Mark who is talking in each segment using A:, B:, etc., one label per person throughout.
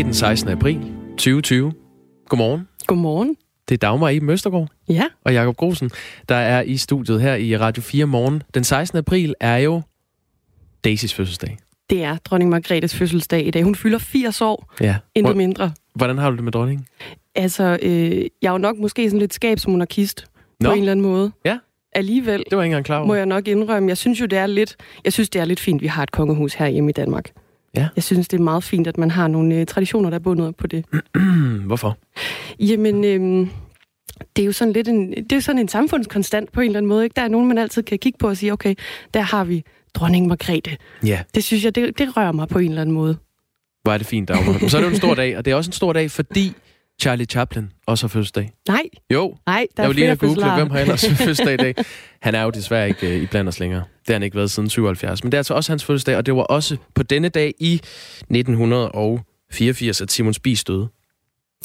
A: Det er den 16. april 2020. Godmorgen.
B: Godmorgen.
A: Det er Dagmar i Møstergaard
B: Ja.
A: og Jakob Grosen, der er i studiet her i Radio 4 morgen. Den 16. april er jo Daisys fødselsdag.
B: Det er dronning Margrethes fødselsdag i dag. Hun fylder 80 år,
A: Ja.
B: intet mindre.
A: hvordan har du det med dronningen?
B: Altså, øh, jeg er jo nok måske sådan lidt skabsmonarkist
A: Nå.
B: på en eller anden måde.
A: Ja.
B: Alligevel
A: Det var ikke engang klar over.
B: må jeg nok indrømme, jeg synes jo, det er lidt, jeg synes, det er lidt fint, vi har et kongehus her hjemme i Danmark.
A: Ja.
B: Jeg synes, det er meget fint, at man har nogle øh, traditioner, der er bundet op på det.
A: Hvorfor?
B: Jamen, øh, det er jo sådan lidt en, det er sådan en samfundskonstant på en eller anden måde. Ikke? Der er nogen, man altid kan kigge på og sige, okay, der har vi dronning Margrethe.
A: Ja,
B: Det synes jeg, det, det rører mig på en eller anden måde.
A: hvor er det fint, Dagmar. Så er det jo en stor dag, og det er også en stor dag, fordi Charlie Chaplin også har fødselsdag.
B: Nej,
A: Jo,
B: nej, der
A: jeg
B: er
A: vil lige
B: fødselsdager.
A: hvem har ellers fødselsdag i dag. Han er jo desværre ikke øh, i blandt os længere. Det har han ikke været siden 77. Men det er altså også hans fødselsdag, og det var også på denne dag i 1984, at Simon Spies døde.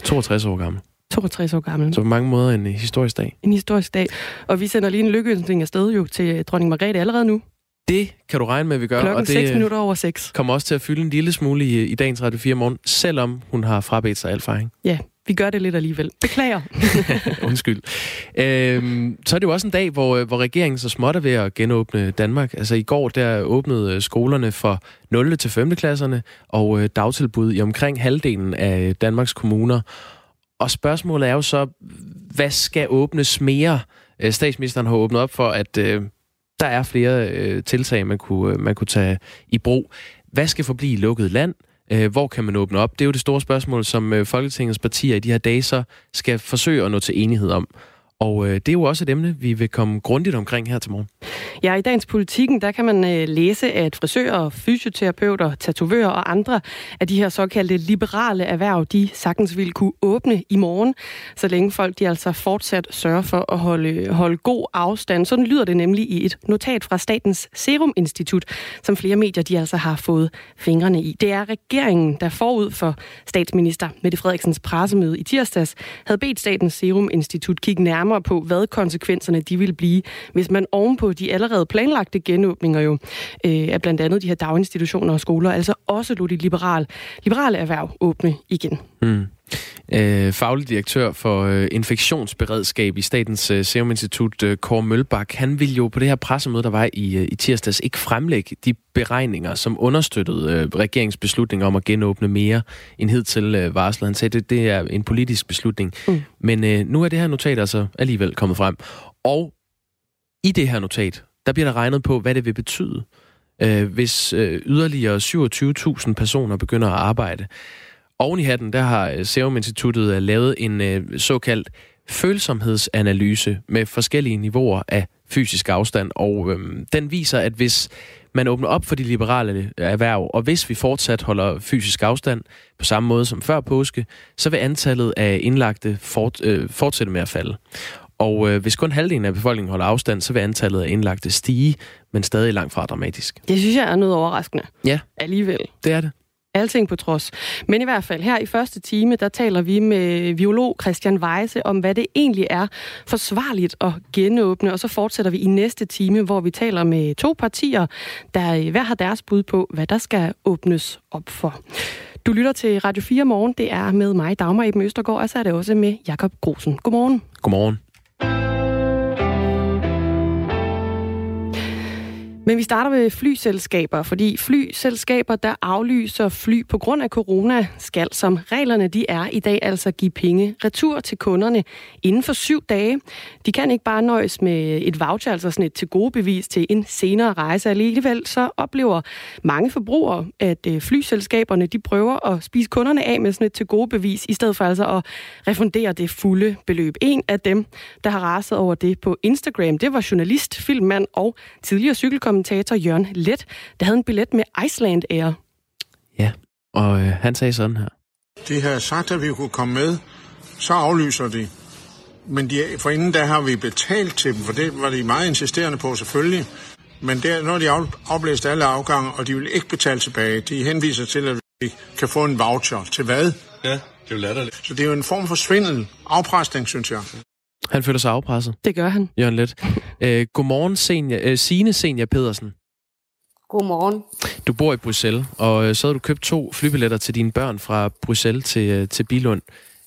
A: 62 år gammel.
B: 62 år gammel.
A: Så på mange måder en øh, historisk dag.
B: En historisk dag. Og vi sender lige en lykkeønsning afsted jo til dronning Margrethe allerede nu.
A: Det kan du regne med, at vi gør.
B: Klokken
A: og det
B: 6
A: øh,
B: minutter over 6.
A: kommer også til at fylde en lille smule i, i dagens Radio 4 morgen, selvom hun har frabedt sig al fejring.
B: Ja, vi gør det lidt alligevel. Beklager.
A: Undskyld. Øhm, så er det jo også en dag, hvor, øh, hvor regeringen så småt er ved at genåbne Danmark. Altså i går, der åbnede øh, skolerne for 0. til 5. klasserne og øh, dagtilbud i omkring halvdelen af Danmarks kommuner. Og spørgsmålet er jo så, hvad skal åbnes mere? Øh, Statsministeren har åbnet op for, at øh, der er flere øh, tiltag, man kunne, øh, man kunne tage i brug. Hvad skal forblive lukket land? Øh, hvor kan man åbne op? Det er jo det store spørgsmål, som øh, Folketingets partier i de her dage så skal forsøge at nå til enighed om. Og øh, det er jo også et emne, vi vil komme grundigt omkring her til morgen.
B: Ja, i dagens politikken, der kan man øh, læse, at frisører, fysioterapeuter, tatovører og andre af de her såkaldte liberale erhverv, de sagtens vil kunne åbne i morgen, så længe folk de altså fortsat sørger for at holde, holde god afstand. Sådan lyder det nemlig i et notat fra Statens Serum Institut, som flere medier de altså har fået fingrene i. Det er regeringen, der forud for statsminister Mette Frederiksens pressemøde i tirsdags, havde bedt Statens Serum Institut kigge nærmere på, hvad konsekvenserne de vil blive, hvis man ovenpå de allerede planlagte genåbninger jo øh, af blandt andet de her daginstitutioner og skoler, altså også lå de liberale, liberale erhverv åbne igen.
A: Mm. Øh, faglig direktør for øh, infektionsberedskab i Statens øh, Serum Institut, øh, Kåre Mølbak, han ville jo på det her pressemøde, der var i, øh, i tirsdags, ikke fremlægge de beregninger, som understøttede øh, regeringens beslutning om at genåbne mere end hidtil øh, varslet. Han sagde, det, det er en politisk beslutning.
B: Mm.
A: Men øh, nu er det her notat altså alligevel kommet frem. Og i det her notat, der bliver der regnet på, hvad det vil betyde, øh, hvis øh, yderligere 27.000 personer begynder at arbejde. Oven i hatten, der har øh, Serum Instituttet øh, lavet en øh, såkaldt følsomhedsanalyse med forskellige niveauer af fysisk afstand, og øhm, den viser, at hvis man åbner op for de liberale erhverv, og hvis vi fortsat holder fysisk afstand på samme måde som før påske, så vil antallet af indlagte fort, øh, fortsætte med at falde. Og øh, hvis kun halvdelen af befolkningen holder afstand, så vil antallet af indlagte stige, men stadig langt fra dramatisk.
B: Det synes jeg er noget overraskende.
A: Ja.
B: Alligevel.
A: Det er det.
B: Alting på trods. Men i hvert fald her i første time, der taler vi med biolog Christian Weise om, hvad det egentlig er forsvarligt at genåbne. Og så fortsætter vi i næste time, hvor vi taler med to partier, der hver har deres bud på, hvad der skal åbnes op for. Du lytter til Radio 4 morgen. Det er med mig, Dagmar Eben Østergaard, og så er det også med Jakob Grosen. Godmorgen.
A: Godmorgen.
B: Men vi starter med flyselskaber, fordi flyselskaber, der aflyser fly på grund af corona, skal som reglerne de er i dag altså give penge retur til kunderne inden for syv dage. De kan ikke bare nøjes med et voucher, altså sådan et til gode bevis til en senere rejse. Alligevel så oplever mange forbrugere, at øh, flyselskaberne de prøver at spise kunderne af med sådan et til gode bevis, i stedet for altså at refundere det fulde beløb. En af dem, der har raset over det på Instagram, det var journalist, filmmand og tidligere cykelkommentator Jørgen Let, der havde en billet med Iceland Air.
A: Ja, og øh, han sagde sådan her.
C: De havde sagt, at vi kunne komme med, så aflyser de. Men de, for inden der har vi betalt til dem, for det var de meget insisterende på selvfølgelig. Men der, når de af, afblæst alle afgange, og de vil ikke betale tilbage, de henviser til, at vi kan få en voucher. Til hvad?
D: Ja, det er jo latterligt.
C: Så det er jo en form for svindel, afpresning, synes jeg.
A: Han føler sig afpresset.
B: Det gør han.
A: Jørgen Let. Øh, godmorgen, senior, øh, Signe Senior Pedersen.
D: Godmorgen.
A: Du bor i Bruxelles, og øh, så har du købt to flybilletter til dine børn fra Bruxelles til, øh, til Bilund.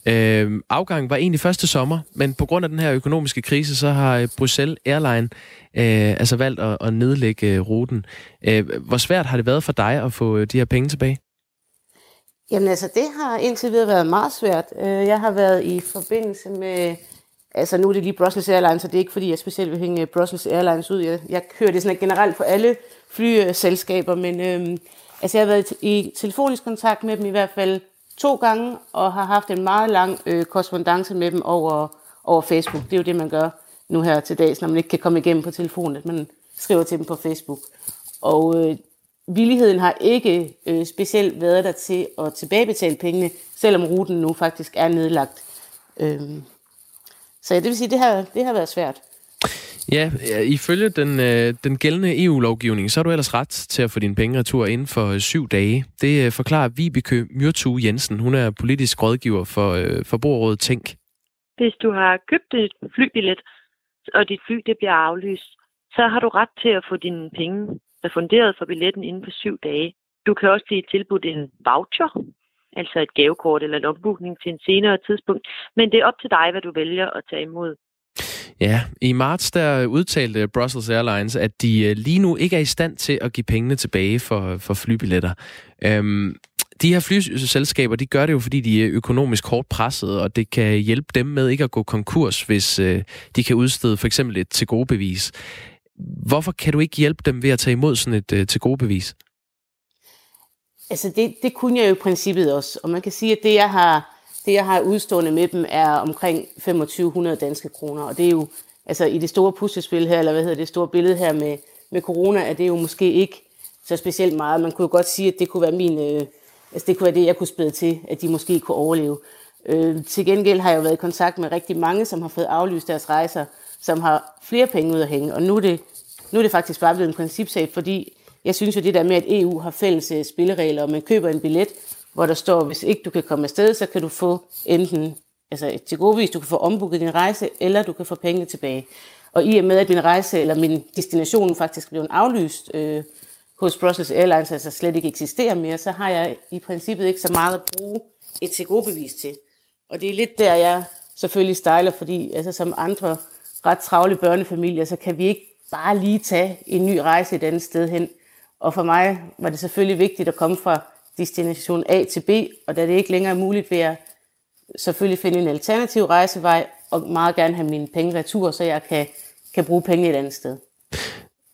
A: Øh, afgangen var egentlig første sommer, men på grund af den her økonomiske krise, så har øh, Bruxelles Airline øh, altså valgt at, at nedlægge ruten. Øh, hvor svært har det været for dig at få de her penge tilbage?
D: Jamen altså, det har indtil videre været meget svært. Jeg har været i forbindelse med Altså nu er det lige Brussels Airlines, så det er ikke fordi, jeg specielt vil hænge øh, Brussels Airlines ud. Jeg, jeg kører det sådan generelt på alle flyselskaber, men øhm, altså jeg har været i telefonisk kontakt med dem i hvert fald to gange, og har haft en meget lang øh, korrespondence med dem over, over Facebook. Det er jo det, man gør nu her til dags, når man ikke kan komme igennem på telefonen, at man skriver til dem på Facebook. Og øh, villigheden har ikke øh, specielt været der til at tilbagebetale pengene, selvom ruten nu faktisk er nedlagt. Øh, så det vil sige, det har, det har været svært.
A: Ja, ifølge den, øh, den gældende EU-lovgivning, så har du ellers ret til at få dine penge retur inden for øh, syv dage. Det øh, forklarer Vibeke Myrtu Jensen. Hun er politisk rådgiver for øh, Forbrugerrådet Tænk.
E: Hvis du har købt et flybillet, og dit fly det bliver aflyst, så har du ret til at få dine penge refunderet for billetten inden for syv dage. Du kan også blive tilbudt en voucher, altså et gavekort eller en ombooking til en senere tidspunkt. Men det er op til dig, hvad du vælger at tage imod.
A: Ja, i marts der udtalte Brussels Airlines, at de øh, lige nu ikke er i stand til at give pengene tilbage for, for flybilletter. Øhm, de her flyselskaber, de gør det jo, fordi de er økonomisk hårdt presset, og det kan hjælpe dem med ikke at gå konkurs, hvis øh, de kan udstede for eksempel et til gode bevis. Hvorfor kan du ikke hjælpe dem ved at tage imod sådan et øh, til gode bevis?
D: Altså det, det kunne jeg jo i princippet også, og man kan sige, at det jeg har, det jeg har udstående med dem er omkring 2500 danske kroner, og det er jo, altså i det store puslespil her, eller hvad hedder det store billede her med, med corona, er det jo måske ikke så specielt meget. Man kunne jo godt sige, at det kunne være min, øh, altså det kunne være det, jeg kunne spæde til, at de måske kunne overleve. Øh, til gengæld har jeg jo været i kontakt med rigtig mange, som har fået aflyst deres rejser, som har flere penge ud at hænge, og nu er det, nu er det faktisk bare blevet en principsag, fordi jeg synes jo det der med, at EU har fælles øh, spilleregler, og man køber en billet, hvor der står, hvis ikke du kan komme afsted, så kan du få enten altså til godvis, du kan få ombooket din rejse, eller du kan få pengene tilbage. Og i og med, at min rejse eller min destination faktisk blev aflyst øh, hos Brussels Airlines, altså slet ikke eksisterer mere, så har jeg i princippet ikke så meget at bruge et til bevis til. Og det er lidt der, jeg selvfølgelig stejler, fordi altså, som andre ret travle børnefamilier, så kan vi ikke bare lige tage en ny rejse et andet sted hen. Og for mig var det selvfølgelig vigtigt at komme fra destination A til B, og da det ikke længere er muligt, vil jeg selvfølgelig finde en alternativ rejsevej, og meget gerne have mine penge retur, så jeg kan, kan bruge penge et andet sted.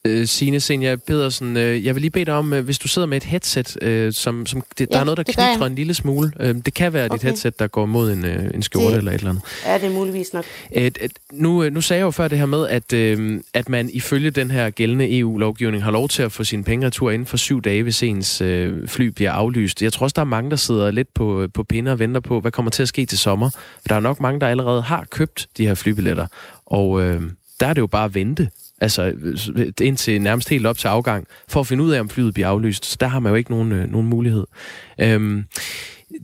A: Øh, Signe Senja Pedersen, øh, jeg vil lige bede dig om, øh, hvis du sidder med et headset, øh, som, som det, ja, der er noget, der knitrer en lille smule. Øh, det kan være okay. dit headset, der går mod en, øh, en skjorte det, eller et eller andet.
D: Ja, det er muligvis nok.
A: Et, nu, øh, nu sagde jeg jo før det her med, at, øh, at man ifølge den her gældende EU-lovgivning har lov til at få sine penge retur inden for syv dage, hvis ens øh, fly bliver aflyst. Jeg tror også, der er mange, der sidder lidt på, på pinder og venter på, hvad kommer til at ske til sommer. For der er nok mange, der allerede har købt de her flybilletter. Og øh, der er det jo bare at vente altså indtil nærmest helt op til afgang, for at finde ud af, om flyet bliver aflyst. Så der har man jo ikke nogen, øh, nogen mulighed. Øhm,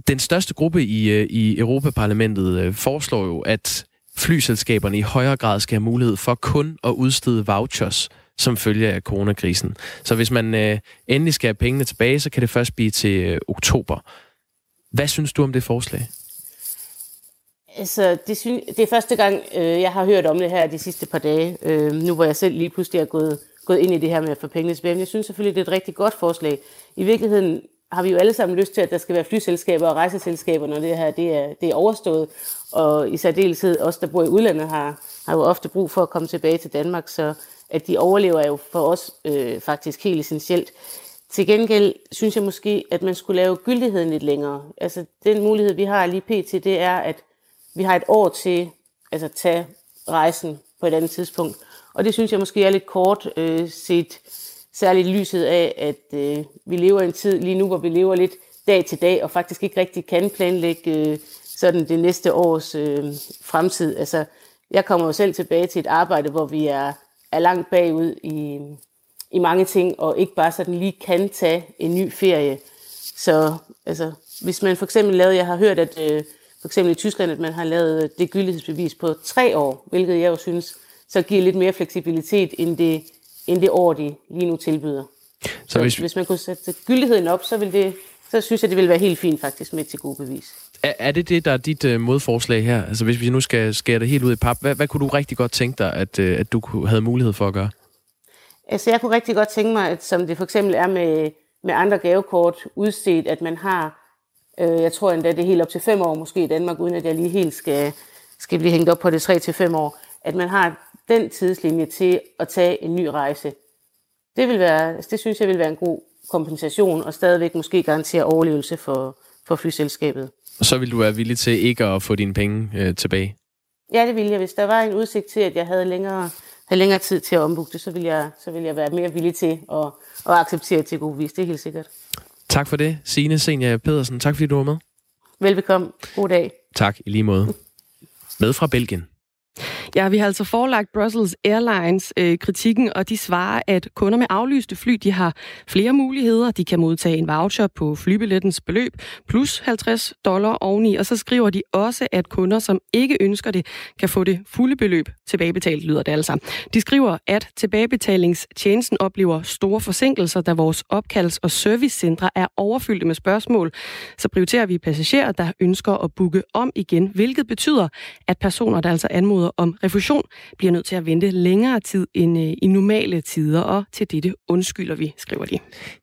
A: den største gruppe i, øh, i Europaparlamentet øh, foreslår jo, at flyselskaberne i højere grad skal have mulighed for kun at udstede vouchers som følge af coronakrisen. Så hvis man øh, endelig skal have pengene tilbage, så kan det først blive til øh, oktober. Hvad synes du om det forslag?
D: Altså, det, synes, det er første gang, øh, jeg har hørt om det her de sidste par dage, øh, nu hvor jeg selv lige pludselig er gået, gået ind i det her med at få pengene tilbage. Men jeg synes selvfølgelig, det er et rigtig godt forslag. I virkeligheden har vi jo alle sammen lyst til, at der skal være flyselskaber og rejseselskaber, når det her det er, det er overstået. Og i særdeleshed os, der bor i udlandet, har, har jo ofte brug for at komme tilbage til Danmark, så at de overlever er jo for os øh, faktisk helt essentielt. Til gengæld synes jeg måske, at man skulle lave gyldigheden lidt længere. Altså den mulighed, vi har lige pt, det er, at vi har et år til altså, at tage rejsen på et andet tidspunkt. Og det synes jeg måske er lidt kort øh, set, særligt lyset af, at øh, vi lever i en tid lige nu, hvor vi lever lidt dag til dag, og faktisk ikke rigtig kan planlægge øh, sådan det næste års øh, fremtid. Altså, jeg kommer jo selv tilbage til et arbejde, hvor vi er, er langt bagud i, i mange ting, og ikke bare sådan lige kan tage en ny ferie. Så altså, hvis man for eksempel lavede, jeg har hørt, at øh, for eksempel i Tyskland, at man har lavet det gyldighedsbevis på tre år, hvilket jeg jo synes, så giver lidt mere fleksibilitet end det, end det år, de lige nu tilbyder. Så, så hvis, hvis man kunne sætte gyldigheden op, så, vil det, så synes jeg, det ville være helt fint faktisk med til gode bevis.
A: Er, er det det, der er dit uh, modforslag her? Altså hvis vi nu skal skære det helt ud i pap, hvad, hvad kunne du rigtig godt tænke dig, at, uh, at du havde mulighed for at gøre?
D: Altså jeg kunne rigtig godt tænke mig, at som det for eksempel er med, med andre gavekort udstedt, at man har, øh, jeg tror endda det er helt op til fem år måske i Danmark, uden at jeg lige helt skal, skal blive hængt op på det tre til fem år, at man har den tidslinje til at tage en ny rejse. Det, vil være, det synes jeg vil være en god kompensation, og stadigvæk måske garantere overlevelse for, for flyselskabet.
A: Og så vil du være villig til ikke at få dine penge øh, tilbage?
D: Ja, det vil jeg. Hvis der var en udsigt til, at jeg havde længere, havde længere tid til at ombooke det, så vil jeg, så vil jeg være mere villig til at, at acceptere til god vis. Det er helt sikkert.
A: Tak for det, Signe Senja Pedersen. Tak fordi du var med.
D: Velbekomme. God dag.
A: Tak, i lige måde. Med fra Belgien.
B: Ja, vi har altså forelagt Brussels Airlines øh, kritikken, og de svarer, at kunder med aflyste fly, de har flere muligheder. De kan modtage en voucher på flybillettens beløb, plus 50 dollar oveni, og så skriver de også, at kunder, som ikke ønsker det, kan få det fulde beløb tilbagebetalt, lyder det altså. De skriver, at tilbagebetalingstjenesten oplever store forsinkelser, da vores opkalds- og servicecentre er overfyldte med spørgsmål. Så prioriterer vi passagerer, der ønsker at booke om igen, hvilket betyder, at personer, der altså anmoder om refusion, bliver nødt til at vente længere tid end øh, i normale tider, og til dette undskylder vi, skriver de.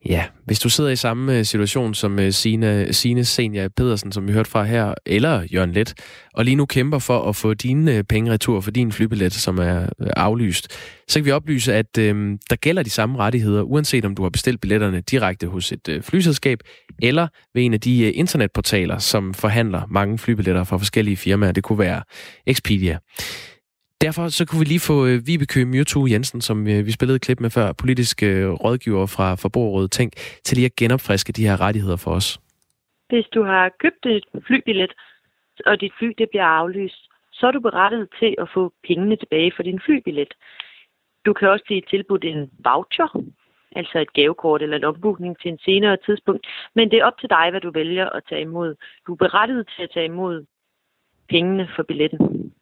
A: Ja, hvis du sidder i samme øh, situation som øh, Sine, Sine Senja Pedersen, som vi hørte fra her, eller Jørgen Let, og lige nu kæmper for at få dine øh, penge retur for din flybillet, som er aflyst, så kan vi oplyse, at øh, der gælder de samme rettigheder, uanset om du har bestilt billetterne direkte hos et øh, flyselskab, eller ved en af de øh, internetportaler, som forhandler mange flybilletter fra forskellige firmaer. Det kunne være Expedia. Derfor så kunne vi lige få øh, Vibeke Myrtu Jensen, som øh, vi spillede klip med før, politisk øh, rådgiver fra Forbrugerrådet Tænk, til lige at genopfriske de her rettigheder for os.
E: Hvis du har købt et flybillet, og dit fly det bliver aflyst, så er du berettiget til at få pengene tilbage for din flybillet. Du kan også blive tilbudt en voucher, altså et gavekort eller en ombooking til en senere tidspunkt. Men det er op til dig, hvad du vælger at tage imod. Du er berettiget til at tage imod pengene for billetten.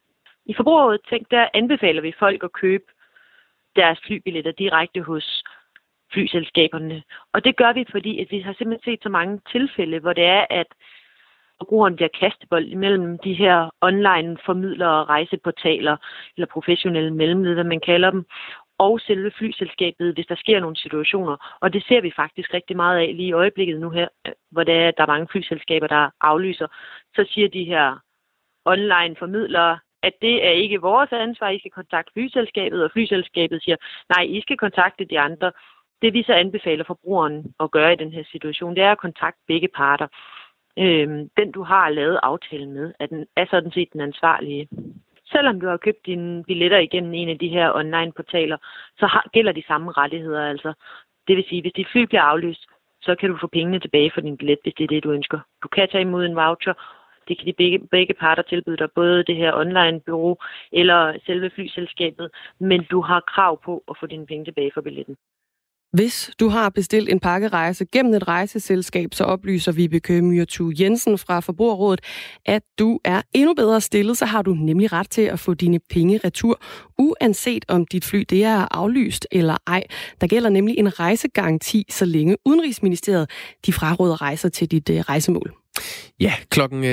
E: I forbruget tænk, der anbefaler vi folk at købe deres flybilletter direkte hos flyselskaberne. Og det gør vi, fordi at vi har simpelthen set så mange tilfælde, hvor det er, at forbrugeren bliver kastebold imellem de her online formidlere, rejseportaler eller professionelle mellemled, hvad man kalder dem, og selve flyselskabet, hvis der sker nogle situationer. Og det ser vi faktisk rigtig meget af lige i øjeblikket nu her, øh, hvor det er, at der er mange flyselskaber, der aflyser. Så siger de her online formidlere, at det er ikke vores ansvar, I skal kontakte flyselskabet, og flyselskabet siger, nej, I skal kontakte de andre. Det vi så anbefaler forbrugeren at gøre i den her situation, det er at kontakte begge parter. Øhm, den du har lavet aftalen med, er, den, er sådan set den ansvarlige. Selvom du har købt dine billetter igennem en af de her online-portaler, så har, gælder de samme rettigheder. Altså. Det vil sige, hvis dit fly bliver aflyst, så kan du få pengene tilbage for din billet, hvis det er det, du ønsker. Du kan tage imod en voucher, det kan de begge, begge parter tilbyde dig, både det her online-bureau eller selve flyselskabet, men du har krav på at få dine penge tilbage for billetten.
B: Hvis du har bestilt en pakkerejse gennem et rejseselskab, så oplyser Vibeke Myrtu Jensen fra Forbrugerrådet, at du er endnu bedre stillet, så har du nemlig ret til at få dine penge retur, uanset om dit fly det er aflyst eller ej. Der gælder nemlig en rejsegaranti, så længe Udenrigsministeriet de fraråder rejser til dit øh, rejsemål.
A: Ja, klokken øh, 6.42,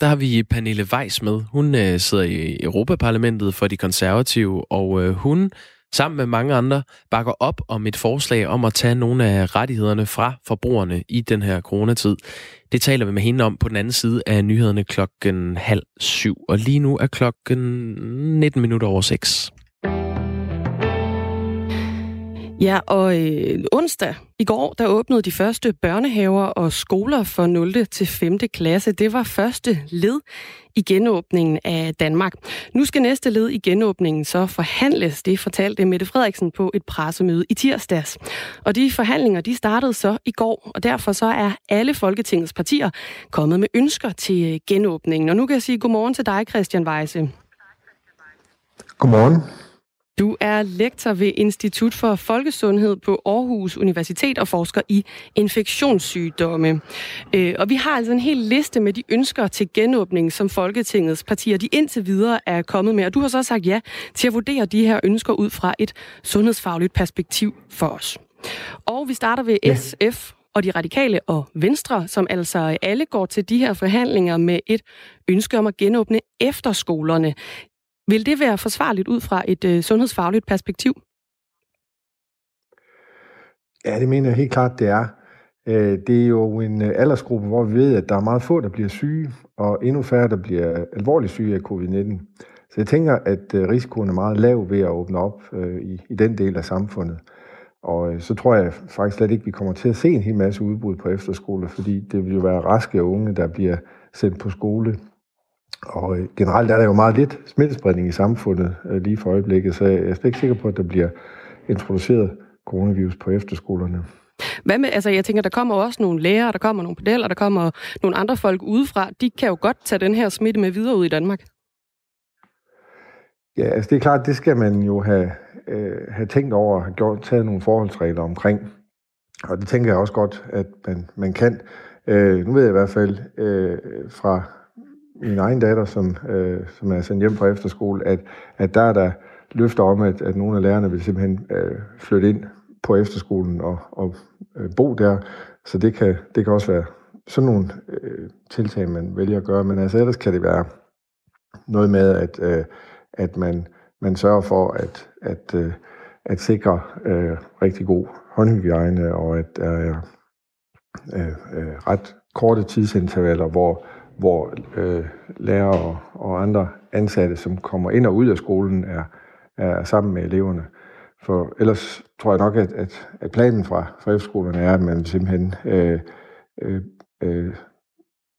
A: der har vi Pernille Weiss med. Hun øh, sidder i Europaparlamentet for de konservative, og hun sammen med mange andre bakker op om et forslag om at tage nogle af rettighederne fra forbrugerne i den her coronatid. Det taler vi med hende om på den anden side af nyhederne klokken halv syv. Og lige nu er klokken 19 minutter over seks.
B: Ja, og øh, onsdag i går, der åbnede de første børnehaver og skoler for 0. til 5. klasse. Det var første led i genåbningen af Danmark. Nu skal næste led i genåbningen så forhandles, det fortalte Mette Frederiksen på et pressemøde i tirsdags. Og de forhandlinger, de startede så i går, og derfor så er alle Folketingets partier kommet med ønsker til øh, genåbningen. Og nu kan jeg sige godmorgen til dig, Christian Weise.
F: Godmorgen.
B: Du er lektor ved Institut for Folkesundhed på Aarhus Universitet og forsker i infektionssygdomme. Øh, og vi har altså en hel liste med de ønsker til genåbning, som Folketingets partier de indtil videre er kommet med. Og du har så sagt ja til at vurdere de her ønsker ud fra et sundhedsfagligt perspektiv for os. Og vi starter ved ja. SF og de radikale og Venstre, som altså alle går til de her forhandlinger med et ønske om at genåbne efterskolerne. Vil det være forsvarligt ud fra et øh, sundhedsfagligt perspektiv?
F: Ja, det mener jeg helt klart, det er. Øh, det er jo en øh, aldersgruppe, hvor vi ved, at der er meget få, der bliver syge, og endnu færre, der bliver alvorligt syge af covid-19. Så jeg tænker, at øh, risikoen er meget lav ved at åbne op i, i den del af samfundet. Og så tror jeg faktisk slet ikke, at vi kommer til at se en hel masse udbrud på efterskole, fordi det vil jo være raske unge, der bliver sendt på skole. Og generelt er der jo meget lidt smittespredning i samfundet lige for øjeblikket, så jeg er slet ikke sikker på, at der bliver introduceret coronavirus på efterskolerne.
B: Hvad med, altså jeg tænker, der kommer også nogle lærere, der kommer nogle pedaler, der kommer nogle andre folk udefra. De kan jo godt tage den her smitte med videre ud i Danmark.
F: Ja, altså det er klart, det skal man jo have, øh, have tænkt over have gjort, taget nogle forholdsregler omkring. Og det tænker jeg også godt, at man, man kan. Øh, nu ved jeg i hvert fald øh, fra min egen datter, som, øh, som er sendt hjem fra efterskole, at, at der er der løfter om, at, at nogle af lærerne vil simpelthen øh, flytte ind på efterskolen og, og øh, bo der. Så det kan, det kan også være sådan nogle øh, tiltag, man vælger at gøre. Men altså ellers kan det være noget med, at, øh, at man, man sørger for at, at, øh, at sikre øh, rigtig god håndhygiejne, og at der er øh, øh, ret korte tidsintervaller, hvor, hvor øh, lærere og, og andre ansatte, som kommer ind og ud af skolen, er, er sammen med eleverne. For ellers tror jeg nok, at, at, at planen fra, fra efterskolerne er, at man simpelthen øh, øh, øh,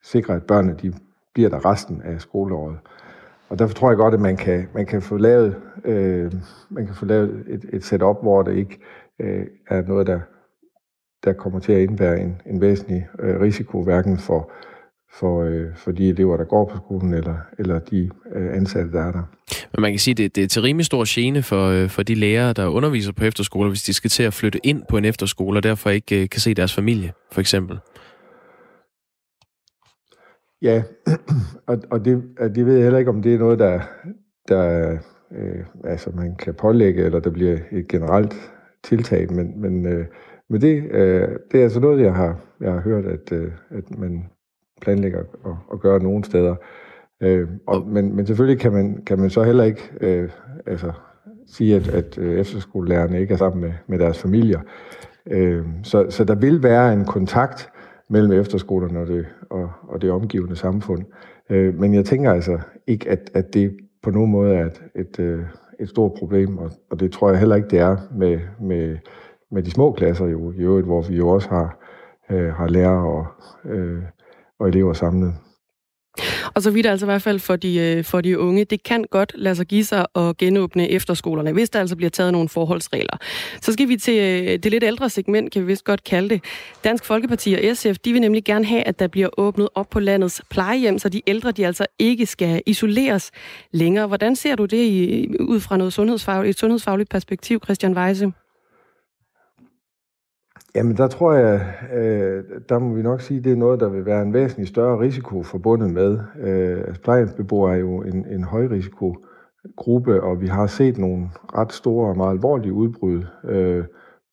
F: sikrer, at børnene de bliver der resten af skoleåret. Og derfor tror jeg godt, at man kan, man kan få lavet, øh, man kan få lavet et, et setup, hvor det ikke øh, er noget, der, der kommer til at indebære en, en væsentlig øh, risiko, hverken for, for, øh, for de elever, der går på skolen, eller, eller de øh, ansatte, der er der.
A: Men man kan sige, at det, det er til rimelig stor gene for, øh, for de lærere, der underviser på efterskoler, hvis de skal til at flytte ind på en efterskole, og derfor ikke øh, kan se deres familie, for eksempel.
F: Ja, og, og det, det ved jeg heller ikke, om det er noget, der, der øh, altså man kan pålægge, eller der bliver et generelt tiltag, men, men, øh, men det, øh, det er altså noget, jeg har, jeg har hørt, at, øh, at man planlægger at, at gøre nogle steder. Øh, og, men, men selvfølgelig kan man, kan man så heller ikke øh, altså, sige, at, at øh, efterskolelærerne ikke er sammen med, med deres familier. Øh, så, så der vil være en kontakt mellem efterskolerne og det, og, og det omgivende samfund. Øh, men jeg tænker altså ikke, at, at det på nogen måde er et, et, øh, et stort problem, og, og det tror jeg heller ikke, det er med, med, med de små klasser jo, i øvrigt, hvor vi jo også har, øh, har lærere og, øh, og elever samlet.
B: Og så vidt altså i hvert fald for de, øh, for de unge, det kan godt lade sig give sig at genåbne efterskolerne, hvis der altså bliver taget nogle forholdsregler. Så skal vi til øh, det lidt ældre segment, kan vi vist godt kalde det. Dansk Folkeparti og SF, de vil nemlig gerne have, at der bliver åbnet op på landets plejehjem, så de ældre de altså ikke skal isoleres længere. Hvordan ser du det i, ud fra noget sundhedsfagligt, et sundhedsfagligt perspektiv, Christian Weise?
F: Jamen, der tror jeg, øh, der må vi nok sige, at det er noget, der vil være en væsentlig større risiko forbundet med. Øh, altså, plejehjemsbeboere er jo en, en højrisikogruppe, og vi har set nogle ret store og meget alvorlige udbrud øh,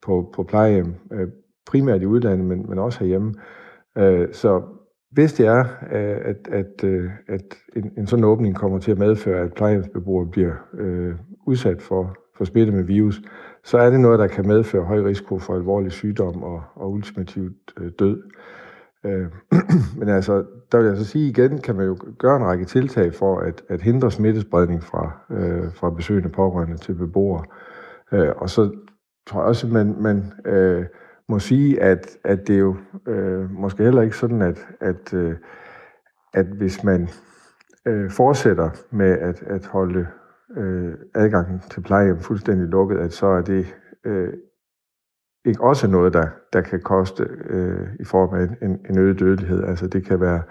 F: på, på plejehjem, øh, primært i udlandet, men, men også herhjemme. Øh, så hvis det er, øh, at, at, øh, at en, en sådan åbning kommer til at medføre, at plejehjemsbeboere bliver øh, udsat for, for smitte med virus, så er det noget, der kan medføre høj risiko for alvorlig sygdom og, og ultimativt øh, død. Øh, men altså, der vil jeg så sige igen, kan man jo gøre en række tiltag for at, at hindre smittespredning fra, øh, fra besøgende pårørende til beboere. Øh, og så tror jeg også, at man, man øh, må sige, at, at det er jo øh, måske heller ikke sådan, at, at, øh, at hvis man øh, fortsætter med at, at holde øh, adgangen til plejehjem fuldstændig lukket, at så er det øh, ikke også noget, der, der kan koste øh, i form af en, en øget dødelighed. Altså det kan være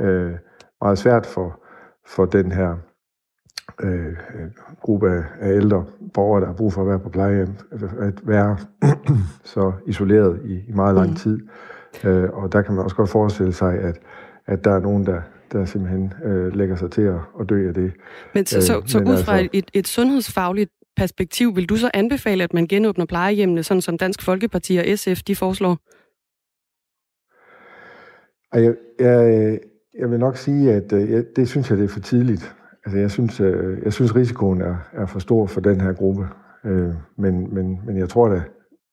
F: øh, meget svært for, for den her øh, gruppe af ældre borgere, der har brug for at være på plejehjem, at være så isoleret i, i meget lang mm. tid. Øh, og der kan man også godt forestille sig, at, at der er nogen, der, der simpelthen øh, lægger sig til at, at dø af det.
B: Men så, så, øh, så ud fra altså, et, et sundhedsfagligt perspektiv, vil du så anbefale, at man genåbner plejehjemmene, sådan som Dansk Folkeparti og SF de foreslår?
F: Jeg, jeg, jeg vil nok sige, at øh, jeg, det synes jeg, det er for tidligt. Altså, jeg synes, øh, jeg synes risikoen er, er for stor for den her gruppe. Øh, men, men, men jeg tror da,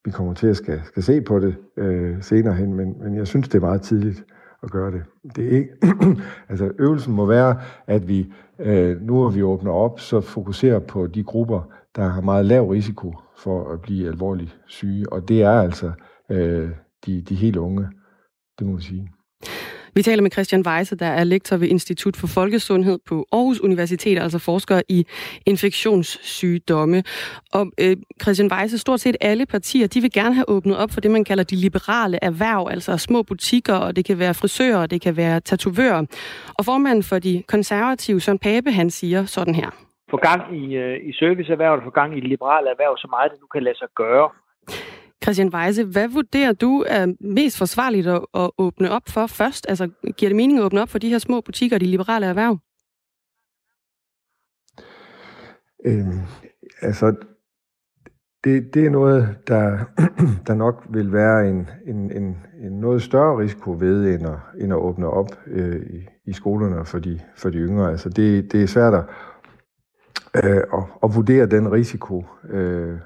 F: vi kommer til at skal, skal se på det øh, senere hen, men, men jeg synes, det er meget tidligt at gøre det. det er ikke, altså, øvelsen må være, at vi, øh, nu hvor vi åbner op, så fokuserer på de grupper, der har meget lav risiko for at blive alvorligt syge, og det er altså øh, de, de helt unge, det må vi sige.
B: Vi taler med Christian Weise, der er lektor ved Institut for Folkesundhed på Aarhus Universitet, altså forsker i infektionssygdomme. Og øh, Christian Weise, stort set alle partier, de vil gerne have åbnet op for det, man kalder de liberale erhverv, altså små butikker, og det kan være frisører, og det kan være tatovører. Og formanden for de konservative, Søren Pape, han siger sådan her.
G: Få gang i, øh, i serviceerhvervet, få gang i de liberale erhverv, så meget det nu kan lade sig gøre.
B: Christian Weise, hvad vurderer du er mest forsvarligt at, at åbne op for først? Altså, giver det mening at åbne op for de her små butikker og de liberale erhverv?
F: Øhm, altså, det, det er noget, der, der nok vil være en, en, en, en noget større risiko ved, end at, end at åbne op øh, i, i skolerne for de, for de yngre. Altså, det, det er svært at, øh, at, at vurdere den risiko øh,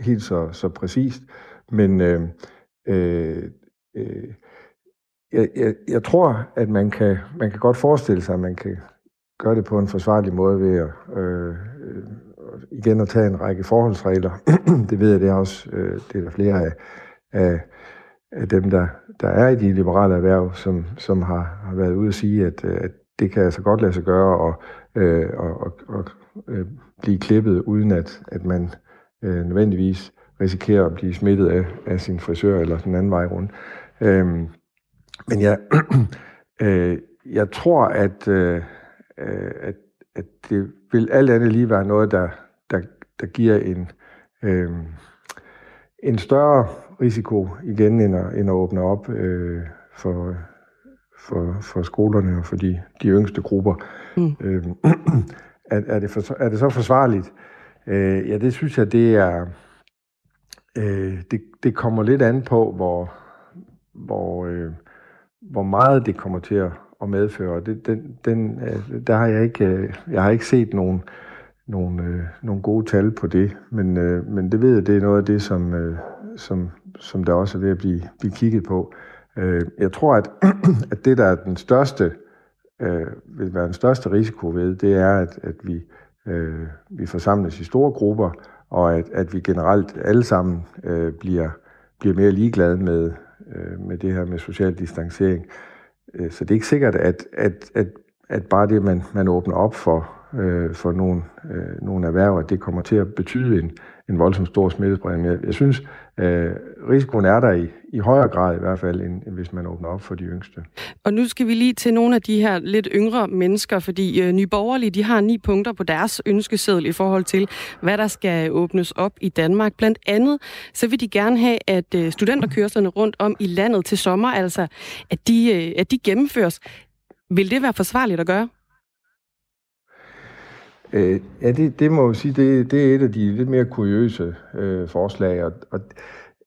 F: helt så, så præcist. Men øh, øh, øh, jeg, jeg, jeg tror, at man kan, man kan godt forestille sig, at man kan gøre det på en forsvarlig måde ved at øh, øh igen at tage en række forholdsregler. det ved jeg, det er også øh, det er der flere af, af, af dem, der, der er i de liberale erhverv, som, som har, har været ude at sige, at, øh, at det kan altså godt lade sig gøre og, øh, og, og, og øh, blive klippet, uden at, at man øh, nødvendigvis risikerer at blive smittet af, af sin frisør eller den anden vej rundt. Øhm, men jeg, øh, jeg tror, at, øh, at, at det vil alt andet lige være noget, der, der, der giver en, øh, en større risiko igen, end at, end at åbne op øh, for, for, for skolerne og for de, de yngste grupper. Mm. Øh, er, er, det for, er det så forsvarligt? Øh, ja, det synes jeg, det er Øh, det, det kommer lidt an på, hvor, hvor, øh, hvor meget det kommer til at, at medføre. Det, den, den, øh, der har jeg ikke, øh, jeg har ikke set nogen, nogen, øh, nogen gode tal på det, men, øh, men det ved jeg, det er noget af det, som, øh, som, som der også er ved at blive, blive kigget på. Øh, jeg tror, at, at det, der er den største, øh, vil være den største risiko ved, det er, at, at vi, øh, vi forsamles i store grupper, og at, at vi generelt alle sammen øh, bliver, bliver mere ligeglade med, øh, med det her med social distancering. Øh, så det er ikke sikkert, at, at, at, at bare det, man, man åbner op for, øh, for nogle, øh, nogle erhverv, at det kommer til at betyde en, en voldsom stor smittespredning. Jeg, jeg synes, øh, risikoen er der i, i højere grad i hvert fald, end, end hvis man åbner op for de yngste.
B: Og nu skal vi lige til nogle af de her lidt yngre mennesker, fordi øh, Nye Borgerlige, de har ni punkter på deres ønskeseddel i forhold til, hvad der skal åbnes op i Danmark. Blandt andet, så vil de gerne have, at øh, studenterkørslerne rundt om i landet til sommer, altså at de, øh, at de gennemføres. Vil det være forsvarligt at gøre?
F: Øh, ja, det, det må jeg sige, det, det er et af de lidt mere kuriøse øh, forslag, og, og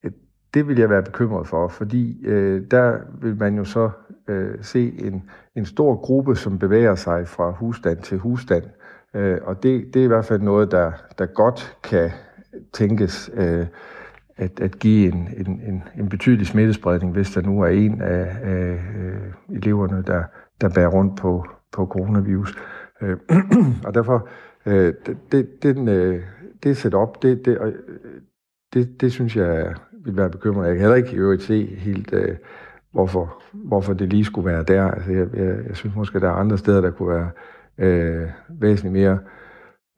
F: øh, det vil jeg være bekymret for, fordi øh, der vil man jo så øh, se en, en stor gruppe, som bevæger sig fra husstand til husstand, øh, og det, det er i hvert fald noget, der, der godt kan tænkes øh, at, at give en, en, en, en betydelig smittespredning, hvis der nu er en af, af øh, eleverne, der, der bærer rundt på, på coronavirus. Øh, og derfor, øh, det, den, øh, det setup, det, det, øh, det, det synes jeg vil være bekymrende. Jeg kan heller ikke i øvrigt se helt, øh, hvorfor, hvorfor det lige skulle være der. Altså, jeg, jeg, jeg synes måske, der er andre steder, der kunne være øh, væsentligt mere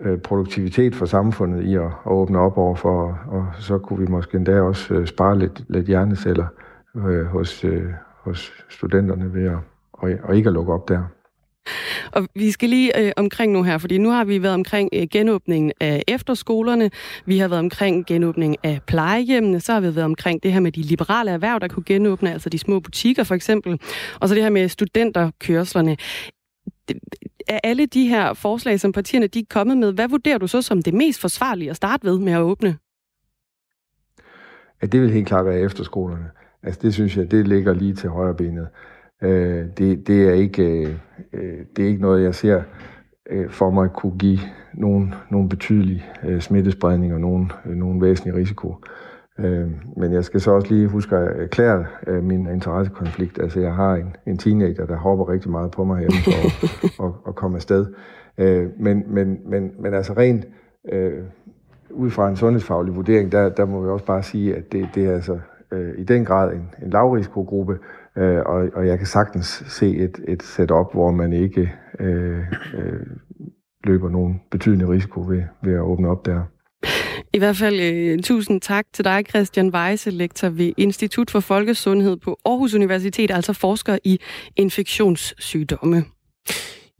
F: øh, produktivitet for samfundet i at, at åbne op over for, og så kunne vi måske endda også øh, spare lidt, lidt hjerneceller øh, hos, øh, hos studenterne ved at, og, og ikke at lukke op der.
B: Og vi skal lige øh, omkring nu her, fordi nu har vi været omkring øh, genåbningen af efterskolerne, vi har været omkring genåbningen af plejehjemmene, så har vi været omkring det her med de liberale erhverv, der kunne genåbne, altså de små butikker for eksempel, og så det her med studenterkørslerne. af alle de her forslag, som partierne de er kommet med, hvad vurderer du så som det mest forsvarlige at starte ved med at åbne?
F: Ja, det vil helt klart være efterskolerne. Altså det synes jeg, det ligger lige til højre benet. Øh, det, det, er ikke, øh, det er ikke noget, jeg ser øh, for mig kunne give nogen, nogen betydelig øh, smittespredning og nogen, øh, nogen væsentlig risiko. Øh, men jeg skal så også lige huske at erklære øh, min interessekonflikt. Altså jeg har en, en teenager, der hopper rigtig meget på mig hjemme for at, at, at komme afsted. Øh, men, men, men, men altså rent øh, ud fra en sundhedsfaglig vurdering, der, der må vi også bare sige, at det, det er altså øh, i den grad en, en lavrisikogruppe, øh, og, og jeg kan sagtens se et, et setup, hvor man ikke øh, øh, løber nogen betydende risiko ved, ved at åbne op der.
B: I hvert fald øh, tusind tak til dig, Christian Weise, lektor ved Institut for Folkesundhed på Aarhus Universitet, altså forsker i infektionssygdomme.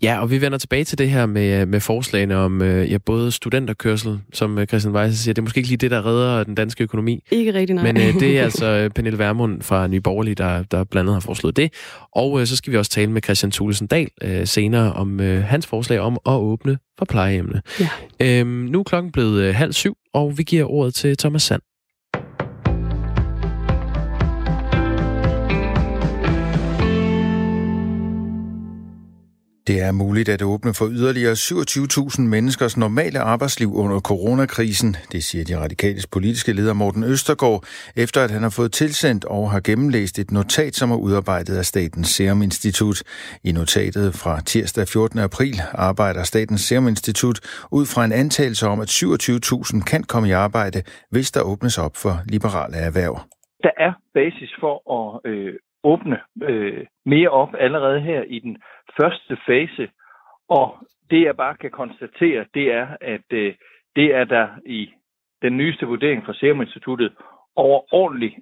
A: Ja, og vi vender tilbage til det her med, med forslagene om øh, ja, både studenterkørsel, som øh, Christian Weisse siger. Det er måske ikke lige det, der redder den danske økonomi.
B: Ikke rigtig, nej.
A: Men øh, det er altså Pernille Vermund fra Nye Borgerlige, der, der blandt andet har foreslået det. Og øh, så skal vi også tale med Christian Thulesen Dahl øh, senere om øh, hans forslag om at åbne for plejehjemmene. Ja. Øhm, nu er klokken blevet øh, halv syv, og vi giver ordet til Thomas Sand.
H: Det er muligt at åbne for yderligere 27.000 menneskers normale arbejdsliv under coronakrisen, det siger de radikales politiske leder Morten Østergaard, efter at han har fået tilsendt og har gennemlæst et notat, som er udarbejdet af Statens Serum Institut. I notatet fra tirsdag 14. april arbejder Statens Serum Institut ud fra en antagelse om, at 27.000 kan komme i arbejde, hvis der åbnes op for liberale erhverv.
G: Der er basis for at øh, åbne øh, mere op allerede her i den første fase. Og det jeg bare kan konstatere, det er, at øh, det er der i den nyeste vurdering fra Serum Instituttet overordentlig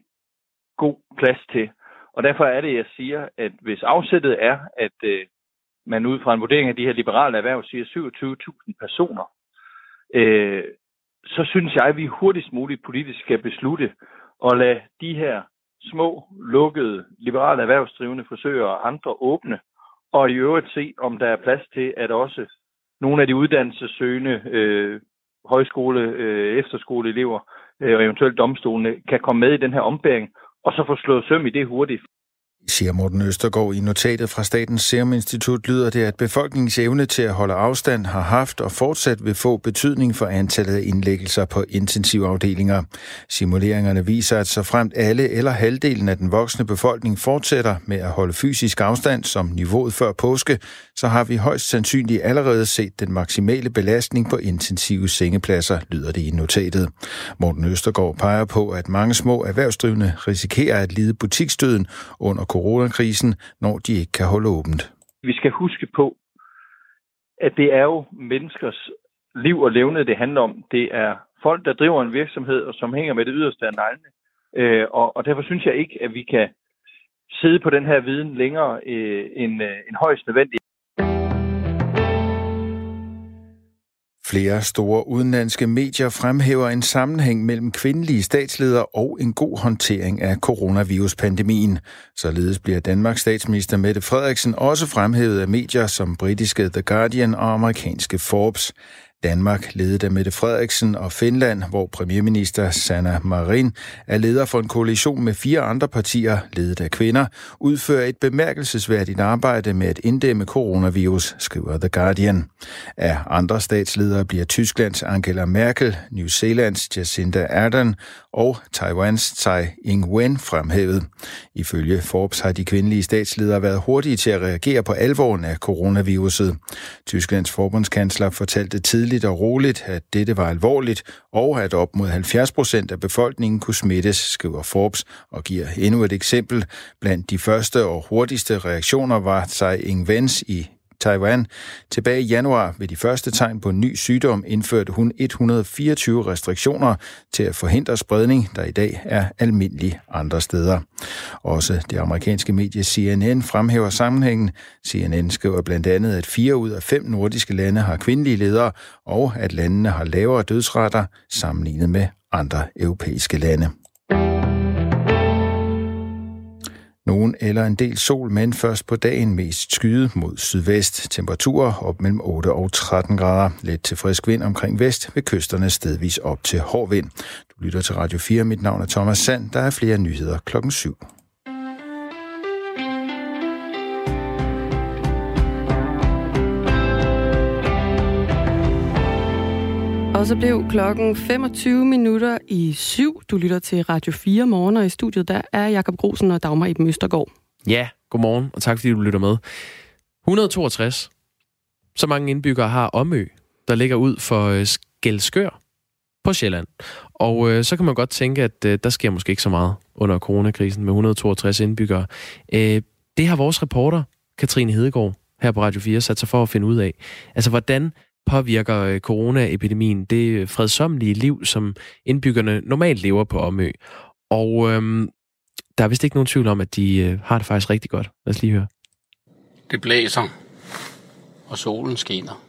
G: god plads til. Og derfor er det, jeg siger, at hvis afsættet er, at øh, man ud fra en vurdering af de her liberale erhverv siger 27.000 personer, øh, så synes jeg, at vi hurtigst muligt politisk skal beslutte at lade de her små, lukkede, liberale erhvervsdrivende frisører og andre åbne, og i øvrigt se, om der er plads til, at også nogle af de uddannelsessøgende øh, højskole, øh, efterskoleelever øh, og eventuelt domstolene kan komme med i den her ombæring, og så få slået søm i det hurtigt
H: siger Morten Østergaard i notatet fra Statens Serum Institut, lyder det, at befolkningens evne til at holde afstand har haft og fortsat vil få betydning for antallet af indlæggelser på intensivafdelinger. Simuleringerne viser, at så fremt alle eller halvdelen af den voksne befolkning fortsætter med at holde fysisk afstand som niveauet før påske, så har vi højst sandsynligt allerede set den maksimale belastning på intensive sengepladser, lyder det i notatet. Morten Østergaard peger på, at mange små erhvervsdrivende risikerer at lide butikstøden under coronakrisen, når de ikke kan holde åbent.
G: Vi skal huske på, at det er jo menneskers liv og levende, det handler om. Det er folk, der driver en virksomhed, og som hænger med det yderste af neglene. Øh, og, og derfor synes jeg ikke, at vi kan sidde på den her viden længere øh, end, øh, end højst nødvendigt.
H: Flere store udenlandske medier fremhæver en sammenhæng mellem kvindelige statsledere og en god håndtering af coronaviruspandemien. Således bliver Danmarks statsminister Mette Frederiksen også fremhævet af medier som britiske The Guardian og amerikanske Forbes. Danmark, ledet af Mette Frederiksen og Finland, hvor premierminister Sanna Marin er leder for en koalition med fire andre partier, ledet af kvinder, udfører et bemærkelsesværdigt arbejde med at inddæmme coronavirus, skriver The Guardian. Af andre statsledere bliver Tysklands Angela Merkel, New Zealands Jacinda Ardern og Taiwans Tsai Ing-wen fremhævet. Ifølge Forbes har de kvindelige statsledere været hurtige til at reagere på alvoren af coronaviruset. Tysklands forbundskansler fortalte tidligt og roligt, at dette var alvorligt, og at op mod 70 procent af befolkningen kunne smittes, skriver Forbes, og giver endnu et eksempel. Blandt de første og hurtigste reaktioner var Tsai Ing-wens i Taiwan. Tilbage i januar ved de første tegn på en ny sygdom indførte hun 124 restriktioner til at forhindre spredning, der i dag er almindelig andre steder. Også det amerikanske medie CNN fremhæver sammenhængen. CNN skriver blandt andet, at fire ud af fem nordiske lande har kvindelige ledere, og at landene har lavere dødsretter sammenlignet med andre europæiske lande. Nogen eller en del sol, men først på dagen mest skyde mod sydvest. Temperaturer op mellem 8 og 13 grader. Let til frisk vind omkring vest ved kysterne stedvis op til hård vind. Du lytter til Radio 4. Mit navn er Thomas Sand. Der er flere nyheder klokken 7.
B: Og så blev klokken 25 minutter i syv. Du lytter til Radio 4 morgen, og i studiet der er Jakob Grosen og Dagmar Eben Østergaard.
A: Ja, godmorgen, og tak fordi du lytter med. 162. Så mange indbyggere har Omø, der ligger ud for øh, Skelskør på Sjælland. Og øh, så kan man godt tænke, at øh, der sker måske ikke så meget under coronakrisen med 162 indbyggere. Øh, det har vores reporter, Katrine Hedegaard, her på Radio 4, sat sig for at finde ud af. Altså, hvordan påvirker øh, coronaepidemien det fredsomlige liv, som indbyggerne normalt lever på Omø. Og øhm, der er vist ikke nogen tvivl om, at de øh, har det faktisk rigtig godt. Lad os lige høre.
I: Det blæser, og solen skinner.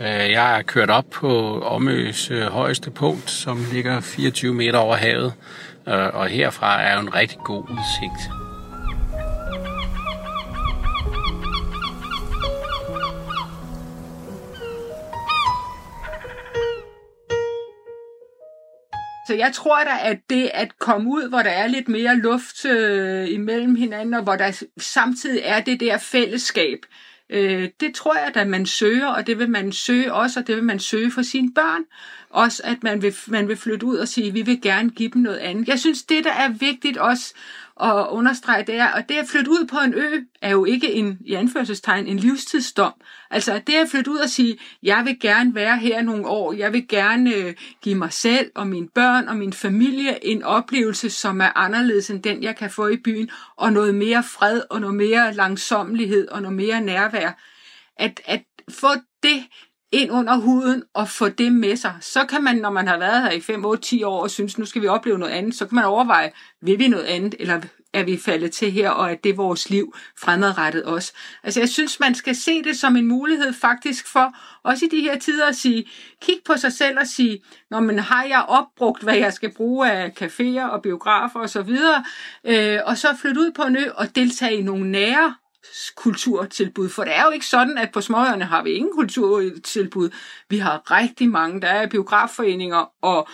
I: Øh, jeg er kørt op på Omøs øh, højeste punkt, som ligger 24 meter over havet, og herfra er jo en rigtig god udsigt.
J: Så jeg tror da, at det at komme ud, hvor der er lidt mere luft øh, imellem hinanden, og hvor der samtidig er det der fællesskab, øh, det tror jeg da, man søger, og det vil man søge også, og det vil man søge for sine børn. Også at man vil, man vil flytte ud og sige, at vi vil gerne give dem noget andet. Jeg synes, det der er vigtigt også at understrege, det er, og det at flytte ud på en ø, er jo ikke en, i anførselstegn, en livstidsdom. Altså det at flytte ud og sige, jeg vil gerne være her nogle år, jeg vil gerne øh, give mig selv og mine børn og min familie en oplevelse, som er anderledes end den, jeg kan få i byen, og noget mere fred og noget mere langsomlighed og noget mere nærvær. At, at få det ind under huden og få det med sig. Så kan man, når man har været her i 5, 8, 10 år og synes, nu skal vi opleve noget andet, så kan man overveje, vil vi noget andet, eller er vi faldet til her, og er det vores liv fremadrettet også. Altså jeg synes, man skal se det som en mulighed faktisk for, også i de her tider, at sige, kig på sig selv og sige, når man har jeg opbrugt, hvad jeg skal bruge af caféer og biografer osv., og, øh, og så flytte ud på en ø og deltage i nogle nære kulturtilbud. For det er jo ikke sådan, at på småøerne har vi ingen kulturtilbud. Vi har rigtig mange. Der er biografforeninger og,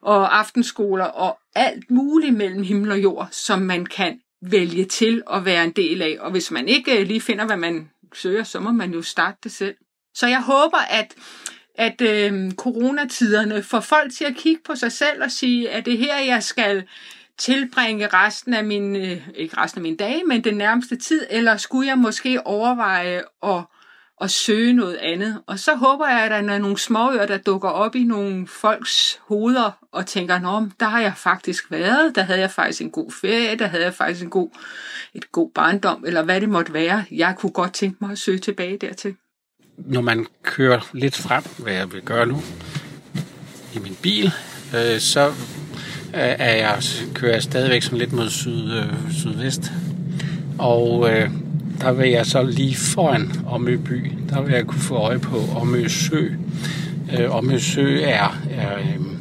J: og aftenskoler og alt muligt mellem himmel og jord, som man kan vælge til at være en del af. Og hvis man ikke øh, lige finder, hvad man søger, så må man jo starte det selv. Så jeg håber, at at øh, coronatiderne får folk til at kigge på sig selv og sige, at det her, jeg skal tilbringe resten af min, øh, ikke resten af min dage, men den nærmeste tid, eller skulle jeg måske overveje at, at søge noget andet? Og så håber jeg, at der er nogle småøer, der dukker op i nogle folks hoveder og tænker, Nå, der har jeg faktisk været, der havde jeg faktisk en god ferie, der havde jeg faktisk en god, et god barndom, eller hvad det måtte være. Jeg kunne godt tænke mig at søge tilbage dertil.
I: Når man kører lidt frem, hvad jeg vil gøre nu, i min bil, øh, så Øh, er jeg, kører jeg stadigvæk sådan lidt mod syd, øh, sydvest. Og øh, der vil jeg så lige foran Omø by, der vil jeg kunne få øje på Omø Sø. Øh, Omø Sø er, er øh,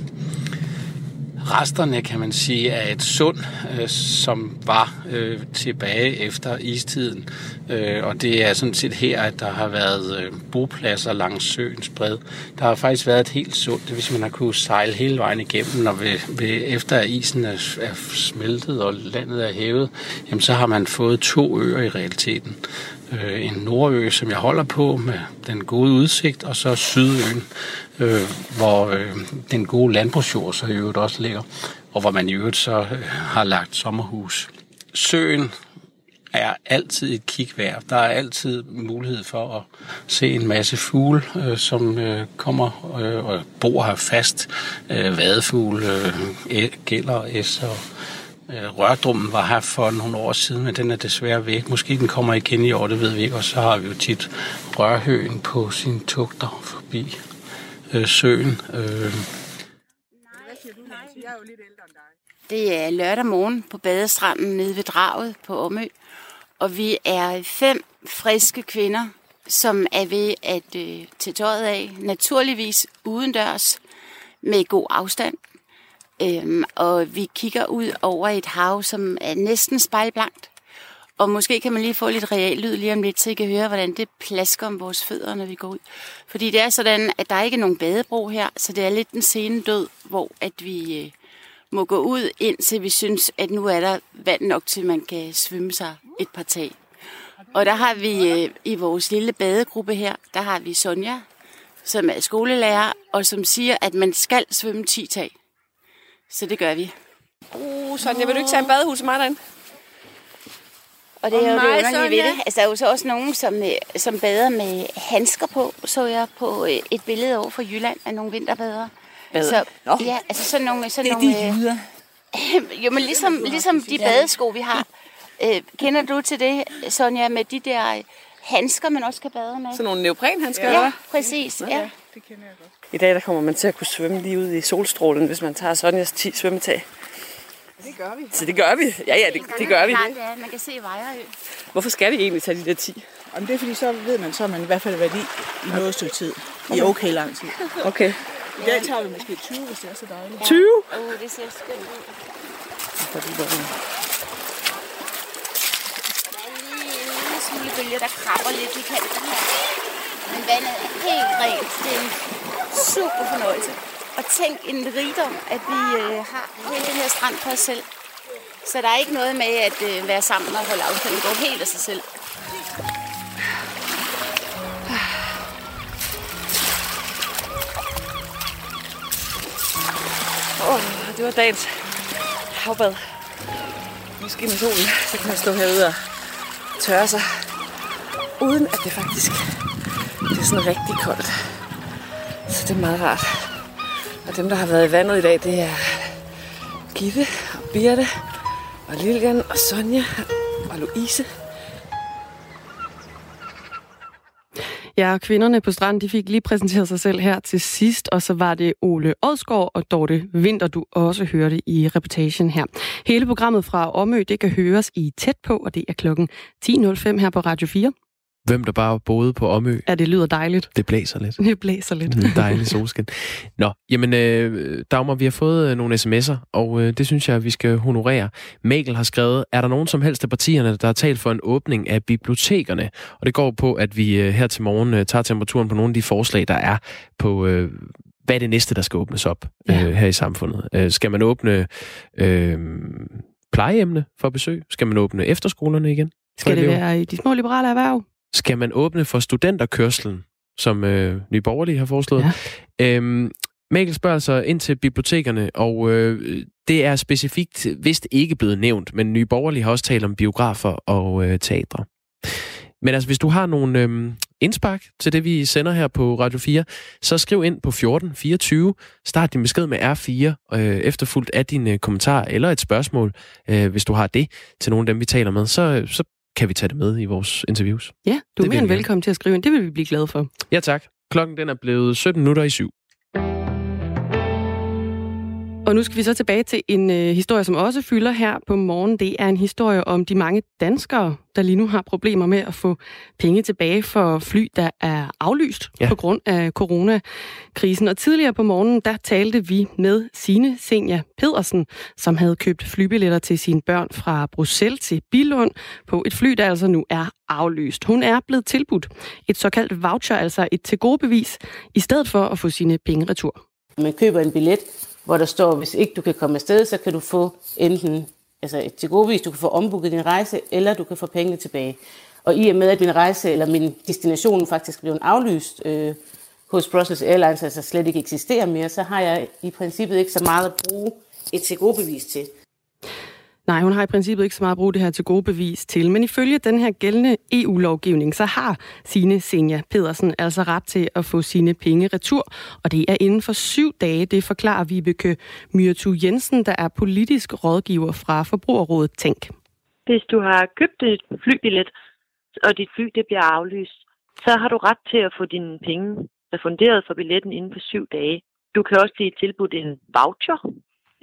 I: resterne, kan man sige, af et sund, øh, som var øh, tilbage efter istiden. Øh, og det er sådan set her, at der har været øh, bopladser langs søens bred. Der har faktisk været et helt sund, hvis man har kunne sejle hele vejen igennem, og ved, ved, efter at isen er, er smeltet og landet er hævet, jamen så har man fået to øer i realiteten. Øh, en nordø, som jeg holder på med den gode udsigt, og så sydøen, øh, hvor øh, den gode landbrugsjord så i øvrigt også ligger, og hvor man i øvrigt så øh, har lagt sommerhus. Søen er altid et kig værd. Der er altid mulighed for at se en masse fugle, øh, som øh, kommer øh, og bor her fast. Øh, vadefugle, øh, gælder, æsser, og øh, Øh, rørdrummen var her for nogle år siden, men den er desværre væk. Måske den kommer igen i år, det ved vi ikke. Og så har vi jo tit rørhøen på sine tugter forbi øh, søen. Øh.
K: Det er lørdag morgen på badestranden nede ved draget på Omø, og vi er fem friske kvinder, som er ved at øh, tage tøjet af, naturligvis udendørs, med god afstand. Øhm, og vi kigger ud over et hav, som er næsten spejlblankt. Og måske kan man lige få lidt real lyd lige om lidt, så I kan høre, hvordan det plasker om vores fødder, når vi går ud. Fordi det er sådan, at der ikke er nogen badebro her, så det er lidt den sene død, hvor at vi øh, må gå ud, indtil vi synes, at nu er der vand nok til, at man kan svømme sig et par tag. Og der har vi øh, i vores lille badegruppe her, der har vi Sonja, som er skolelærer, og som siger, at man skal svømme 10 tag. Så det gør vi.
L: Uh, Sonja, vil du ikke tage en badehus med mig derinde?
K: Og det er jo
L: Og
K: det underlige ved det. Altså, der er jo så også nogen, som, øh, som bader med handsker på, så jeg på øh, et billede over fra Jylland af nogle vinterbadere.
L: Bader?
K: Så,
L: Nå.
K: ja, altså sådan nogle... Sådan
L: Det er
K: nogle,
L: de
K: øh,
L: jyder.
K: jo, men ligesom, ligesom de badesko, vi har. Øh, kender du til det, Sonja, med de der handsker, man også kan bade med?
L: Sådan nogle neoprenhandsker,
K: Ja,
L: eller
K: præcis. Ja.
L: I dag der kommer man til at kunne svømme lige ud i solstrålen, hvis man tager Sonjas 10 svømmetag.
K: Det gør vi.
L: Så det gør vi. Ja, ja, det, det gør vi.
K: Ja. Man kan se Vejrø.
L: Hvorfor skal vi egentlig tage de der 10?
M: Jamen, det er fordi, så ved man, så man i hvert fald været i i noget stykke tid. I okay lang tid.
L: Okay.
M: I dag tager vi måske 20, hvis det er så dejligt.
L: 20?
K: Åh, oh, det ser skønt ud. Der er lige en lille smule bølger, der krabber lidt i kanten her. Men vandet er helt rent. Det er en super fornøjelse. Og tænk en rigdom, at vi øh, har hele den her strand for os selv. Så der er ikke noget med at øh, være sammen og holde afstand. Det går helt af sig selv.
L: Åh, oh, det var dagens havbad. Måske med solen, så kan man stå herude og tørre sig. Uden at det faktisk det er sådan rigtig koldt. Så det er meget rart. Og dem, der har været i vandet i dag, det er Gitte og Birte og Lilian og Sonja og Louise.
B: Ja, og kvinderne på stranden, de fik lige præsenteret sig selv her til sidst, og så var det Ole Odsgaard og Dorte Vinter, du også hørte i reportagen her. Hele programmet fra Omø, det kan høres i tæt på, og det er klokken 10.05 her på Radio 4.
A: Hvem der bare boede på Omø.
B: Ja, det lyder dejligt.
A: Det blæser lidt.
B: Det blæser lidt.
A: En dejlig solskin. Nå, jamen øh, Dagmar, vi har fået øh, nogle sms'er, og øh, det synes jeg, vi skal honorere. Mikkel har skrevet, er der nogen som helst af partierne, der har talt for en åbning af bibliotekerne? Og det går på, at vi øh, her til morgen øh, tager temperaturen på nogle af de forslag, der er på... Øh, hvad er det næste, der skal åbnes op ja. øh, her i samfundet? Øh, skal man åbne øh, plejehjemmene for besøg? Skal man åbne efterskolerne igen?
B: Skal det være i de små liberale erhverv?
A: Skal man åbne for studenterkørslen, som øh, Nye Borgerlige har foreslået? Ja. Øhm, Mikkel spørger så ind til bibliotekerne, og øh, det er specifikt vist ikke blevet nævnt, men Nye Borgerlige har også talt om biografer og øh, teatre. Men altså, hvis du har nogle øh, indspark til det, vi sender her på Radio 4, så skriv ind på 1424. Start din besked med R4, øh, efterfulgt af din øh, kommentar eller et spørgsmål, øh, hvis du har det, til nogle af dem, vi taler med. Så, så kan vi tage det med i vores interviews.
B: Ja, du er mere end velkommen til at skrive ind. Det vil vi blive glade for.
A: Ja tak. Klokken den er blevet 17 minutter i syv.
B: Og nu skal vi så tilbage til en øh, historie, som også fylder her på morgen. Det er en historie om de mange danskere, der lige nu har problemer med at få penge tilbage for fly, der er aflyst ja. på grund af coronakrisen. Og tidligere på morgenen, der talte vi med Sine Senja Pedersen, som havde købt flybilletter til sine børn fra Bruxelles til Bilund på et fly, der altså nu er aflyst. Hun er blevet tilbudt et såkaldt voucher, altså et til gode bevis, i stedet for at få sine penge retur.
D: Man køber en billet, hvor der står, hvis ikke du kan komme afsted, så kan du få enten altså et tilgodevis, du kan få ombooket din rejse, eller du kan få pengene tilbage. Og i og med, at min rejse eller min destination faktisk blev aflyst øh, hos Brussels Airlines, altså slet ikke eksisterer mere, så har jeg i princippet ikke så meget at bruge et tilgodebevis til.
B: Nej, hun har i princippet ikke så meget at bruge det her til gode bevis til. Men ifølge den her gældende EU-lovgivning, så har sine Senja Pedersen altså ret til at få sine penge retur. Og det er inden for syv dage, det forklarer Vibeke Myrtu Jensen, der er politisk rådgiver fra Forbrugerrådet Tænk.
E: Hvis du har købt et flybillet, og dit fly det bliver aflyst, så har du ret til at få dine penge refunderet for billetten inden for syv dage. Du kan også blive tilbudt en voucher,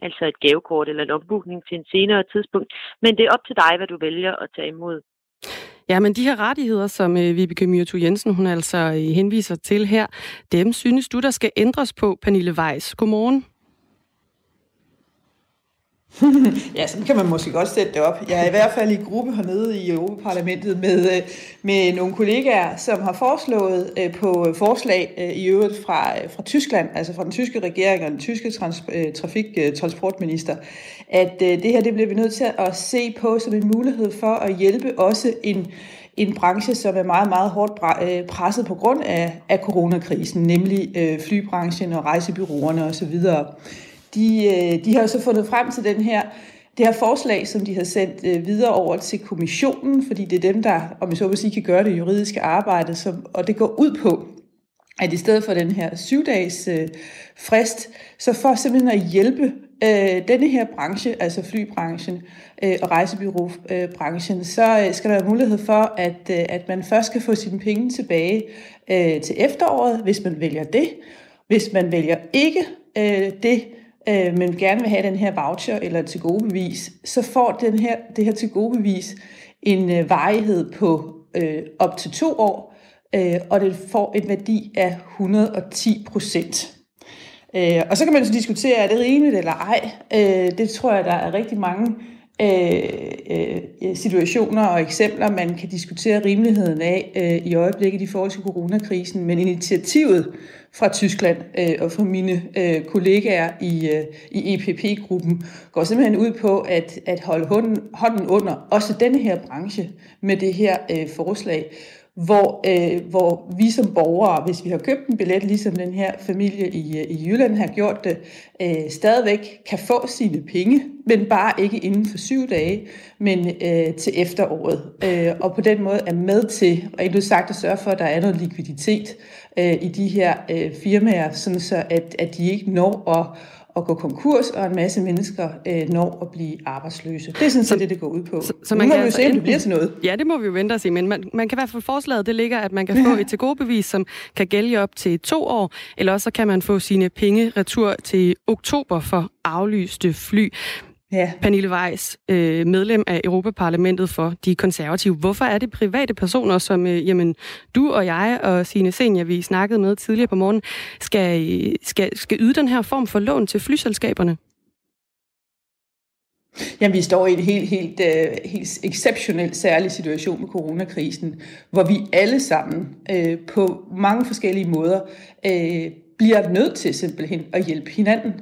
E: altså et gavekort eller en ombooking til en senere tidspunkt. Men det er op til dig, hvad du vælger at tage imod.
B: Ja, men de her rettigheder, som øh, Vibeke Myrtu Jensen hun altså øh, henviser til her, dem synes du, der skal ændres på, Pernille Weiss. Godmorgen.
N: ja, sådan kan man måske godt sætte det op. Jeg er i hvert fald i gruppe hernede i Europaparlamentet med, øh, med nogle kollegaer, som har foreslået øh, på forslag øh, i øvrigt fra, fra Tyskland, altså fra den tyske regering og den tyske trans, trafik-transportminister, at det her det bliver vi nødt til at se på som en mulighed for at hjælpe også en en branche, som er meget, meget hårdt presset på grund af, af coronakrisen, nemlig flybranchen og rejsebyråerne osv. De, øh, de har så fundet frem til den her det her forslag, som de har sendt øh, videre over til kommissionen, fordi det er dem, der, om jeg så vil sige, kan gøre det juridiske arbejde, som, og det går ud på, at i stedet for den her syvdages øh, frist, så for simpelthen at hjælpe øh, denne her branche, altså flybranchen øh, og rejsebyråbranchen, så øh, skal der være mulighed for, at, øh, at man først skal få sine penge tilbage øh, til efteråret, hvis man vælger det. Hvis man vælger ikke øh, det, øh, men gerne vil have den her voucher eller til gode bevis, så får den her, det her til gode bevis en øh, varighed på øh, op til to år, øh, og det får en værdi af 110 procent. Øh, og så kan man så diskutere, er det rimeligt eller ej. Øh, det tror jeg, der er rigtig mange øh, øh situationer og eksempler, man kan diskutere rimeligheden af øh, i øjeblikket i forhold til coronakrisen. Men initiativet fra Tyskland øh, og fra mine øh, kollegaer i, øh, i EPP-gruppen går simpelthen ud på at, at holde hånden, hånden under også denne her branche med det her øh, forslag hvor, øh, hvor vi som borgere, hvis vi har købt en billet, ligesom den her familie i, øh, i Jylland har gjort det, øh, stadigvæk kan få sine penge, men bare ikke inden for syv dage, men øh, til efteråret. Øh, og på den måde er med til, og du sagt, at sørge for, at der er noget likviditet øh, i de her øh, firmaer, sådan så at, at de ikke når at at gå konkurs, og en masse mennesker øh, når at blive arbejdsløse. Det er sådan set det, det går ud på. Så, så man nu må kan vi jo se, om det bliver til noget.
B: Ja, det må vi jo vente og se, men man, man kan i hvert fald forslaget, det ligger, at man kan få et til gode bevis, som kan gælde op til to år, eller også så kan man få sine penge retur til oktober for aflyste fly. Ja. Pernille Weiss, øh, medlem af Europaparlamentet for de konservative. Hvorfor er det private personer, som øh, jamen, du og jeg og Signe Senior, vi snakkede med tidligere på morgen, skal, skal, skal yde den her form for lån til flyselskaberne?
N: Jamen, vi står i en helt, helt, helt exceptionelt særlig situation med coronakrisen, hvor vi alle sammen uh, på mange forskellige måder uh, bliver nødt til simpelthen at hjælpe hinanden.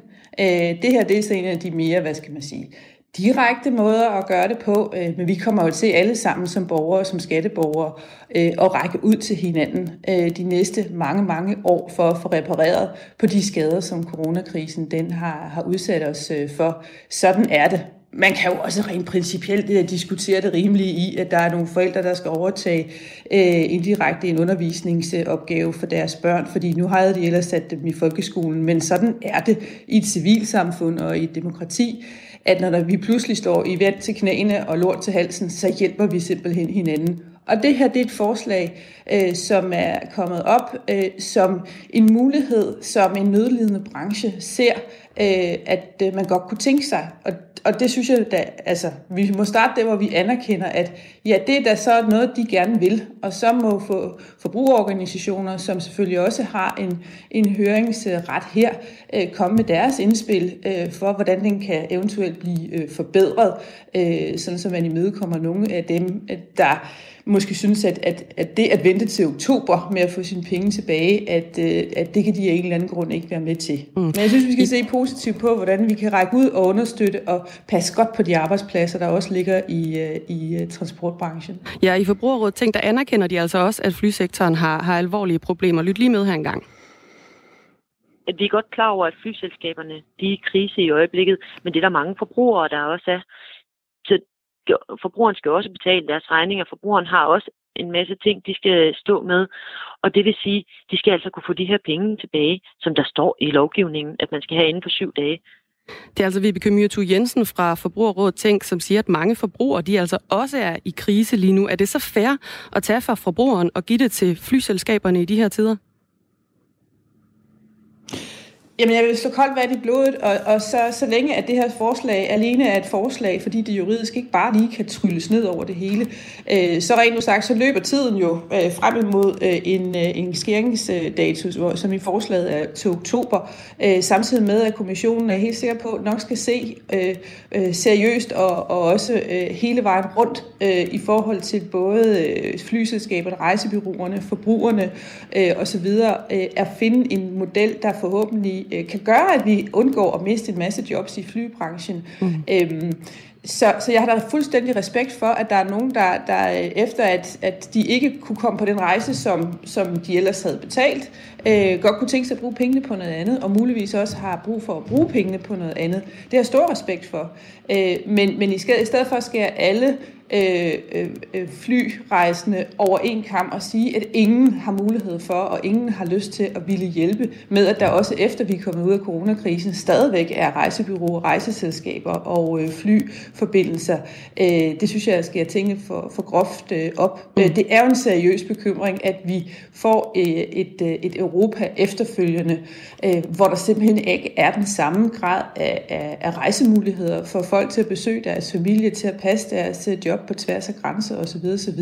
N: Øh, det her det er så en af de mere, hvad skal man sige, direkte måder at gøre det på, øh, men vi kommer jo til alle sammen som borgere, som skatteborgere, øh, at række ud til hinanden øh, de næste mange, mange år for at få repareret på de skader, som coronakrisen den har, har udsat os øh, for. Sådan er det man kan jo også rent principielt diskutere det rimelige i, at der er nogle forældre, der skal overtage øh, indirekte en undervisningsopgave for deres børn, fordi nu havde de ellers sat dem i folkeskolen, men sådan er det i et civilsamfund og i et demokrati, at når vi pludselig står i vand til knæene og lort til halsen, så hjælper vi simpelthen hinanden. Og det her det er et forslag, øh, som er kommet op øh, som en mulighed, som en nødlidende branche ser, øh, at øh, man godt kunne tænke sig. Og og det synes jeg da, altså, vi må starte der, hvor vi anerkender, at ja, det er da så noget, de gerne vil. Og så må for, forbrugerorganisationer, som selvfølgelig også har en, en høringsret her, øh, komme med deres indspil øh, for, hvordan den kan eventuelt blive øh, forbedret, øh, sådan så man imødekommer nogle af dem, der måske synes, at, at, at det at vente til oktober med at få sine penge tilbage, at, øh, at det kan de af en eller anden grund ikke være med til. Mm. Men jeg synes, vi skal se positivt på, hvordan vi kan række ud og understøtte og passe godt på de arbejdspladser, der også ligger i, øh, i øh, transportbranchen.
B: Ja, i Forbrugerrådet Tænk, der anerkender de altså også, at flysektoren har, har alvorlige problemer. Lyt lige med her engang
E: at vi er godt klar over, at flyselskaberne de er i krise i øjeblikket, men det er der mange forbrugere, der også er. Så forbrugeren skal også betale deres regninger. Forbrugeren har også en masse ting, de skal stå med. Og det vil sige, de skal altså kunne få de her penge tilbage, som der står i lovgivningen, at man skal have inden for syv dage.
B: Det er altså Vibeke Myrtu Jensen fra Forbrugerrådet Tænk, som siger, at mange forbrugere de altså også er i krise lige nu. Er det så fair at tage fra forbrugeren og give det til flyselskaberne i de her tider?
N: Jamen, jeg vil slå koldt vand i blodet, og, og så, så længe at det her forslag alene er et forslag, fordi det juridisk ikke bare lige kan trylles ned over det hele, øh, så rent nu sagt, så løber tiden jo øh, frem imod øh, en, øh, en skæringsdato, som i forslaget er til oktober, øh, samtidig med, at kommissionen er helt sikker på, nok skal se øh, øh, seriøst og, og også øh, hele vejen rundt øh, i forhold til både øh, flyselskaberne, rejsebyråerne, forbrugerne øh, osv., øh, at finde en model, der forhåbentlig øh, kan gøre, at vi undgår at miste en masse jobs i flybranchen. Mm. Øhm, så, så jeg har da fuldstændig respekt for, at der er nogen, der, der efter at, at de ikke kunne komme på den rejse, som, som de ellers havde betalt, øh, godt kunne tænke sig at bruge pengene på noget andet, og muligvis også har brug for at bruge pengene på noget andet. Det har jeg stor respekt for. Øh, men, men i, skal, i stedet for skære alle øh, øh, flyrejsende over en kamp og sige, at ingen har mulighed for, og ingen har lyst til at ville hjælpe med, at der også efter vi er kommet ud af coronakrisen, stadigvæk er rejsebyråer, rejseselskaber og øh, flyforbindelser. Øh, det synes jeg skal jeg tænke for, for groft øh, op. Mm. Det er jo en seriøs bekymring, at vi får øh, et, øh, et Europa efterfølgende, øh, hvor der simpelthen ikke er den samme grad af, af, af rejsemuligheder for folk til at besøge deres familie, til at passe deres job job på tværs af grænser osv. osv.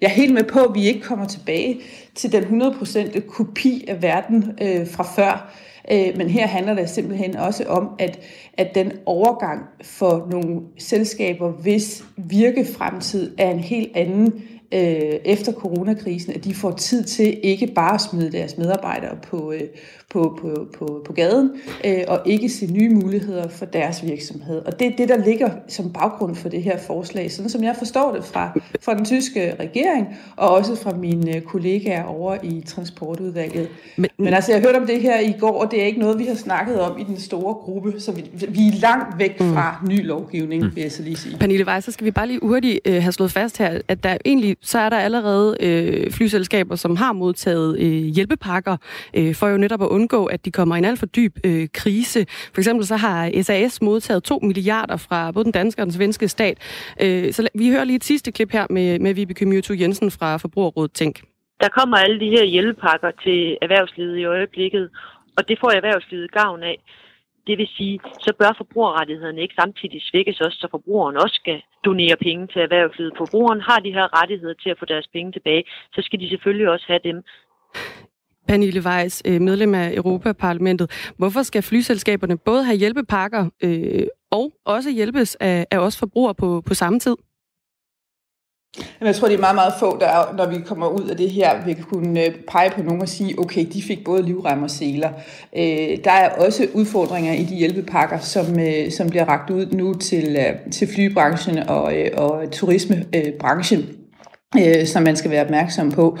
N: Jeg er helt med på, at vi ikke kommer tilbage til den 100% kopi af verden øh, fra før. Øh, men her handler det simpelthen også om, at, at den overgang for nogle selskaber, hvis virkefremtid er en helt anden øh, efter coronakrisen, at de får tid til ikke bare at smide deres medarbejdere på, øh, på, på, på, på gaden, øh, og ikke se nye muligheder for deres virksomhed. Og det er det, der ligger som baggrund for det her forslag, sådan som jeg forstår det fra, fra den tyske regering, og også fra mine kollegaer over i transportudvalget. Men, Men altså, jeg hørte om det her i går, og det er ikke noget, vi har snakket om i den store gruppe, så vi, vi er langt væk mm. fra mm. ny lovgivning, mm. vil jeg så lige sige.
B: Pernille Weiss, så skal vi bare lige hurtigt øh, have slået fast her, at der egentlig, så er der allerede øh, flyselskaber, som har modtaget øh, hjælpepakker, øh, for jo netop at undgå, at de kommer i en alt for dyb øh, krise. For eksempel så har SAS modtaget 2 milliarder fra både den danske og den svenske stat. Øh, så vi hører lige et sidste klip her med, med Vibeke Myrto Jensen fra Forbrugerrådet Tænk.
E: Der kommer alle de her hjælpepakker til erhvervslivet i øjeblikket, og det får erhvervslivet gavn af. Det vil sige, så bør forbrugerrettighederne ikke samtidig svækkes også, så forbrugeren også skal donere penge til erhvervslivet. Forbrugeren har de her rettigheder til at få deres penge tilbage, så skal de selvfølgelig også have dem.
B: Pernille Weiss, øh, medlem af Europaparlamentet. Hvorfor skal flyselskaberne både have hjælpepakker øh, og også hjælpes af, af os forbrugere på, på samme tid?
N: Jeg tror, det er meget, meget få, der, når vi kommer ud af det her, vil kunne øh, pege på nogen og sige, okay, de fik både livrem og seler. Øh, der er også udfordringer i de hjælpepakker, som, øh, som bliver ragt ud nu til, øh, til flybranchen og, og turismebranchen, som man skal være opmærksom på.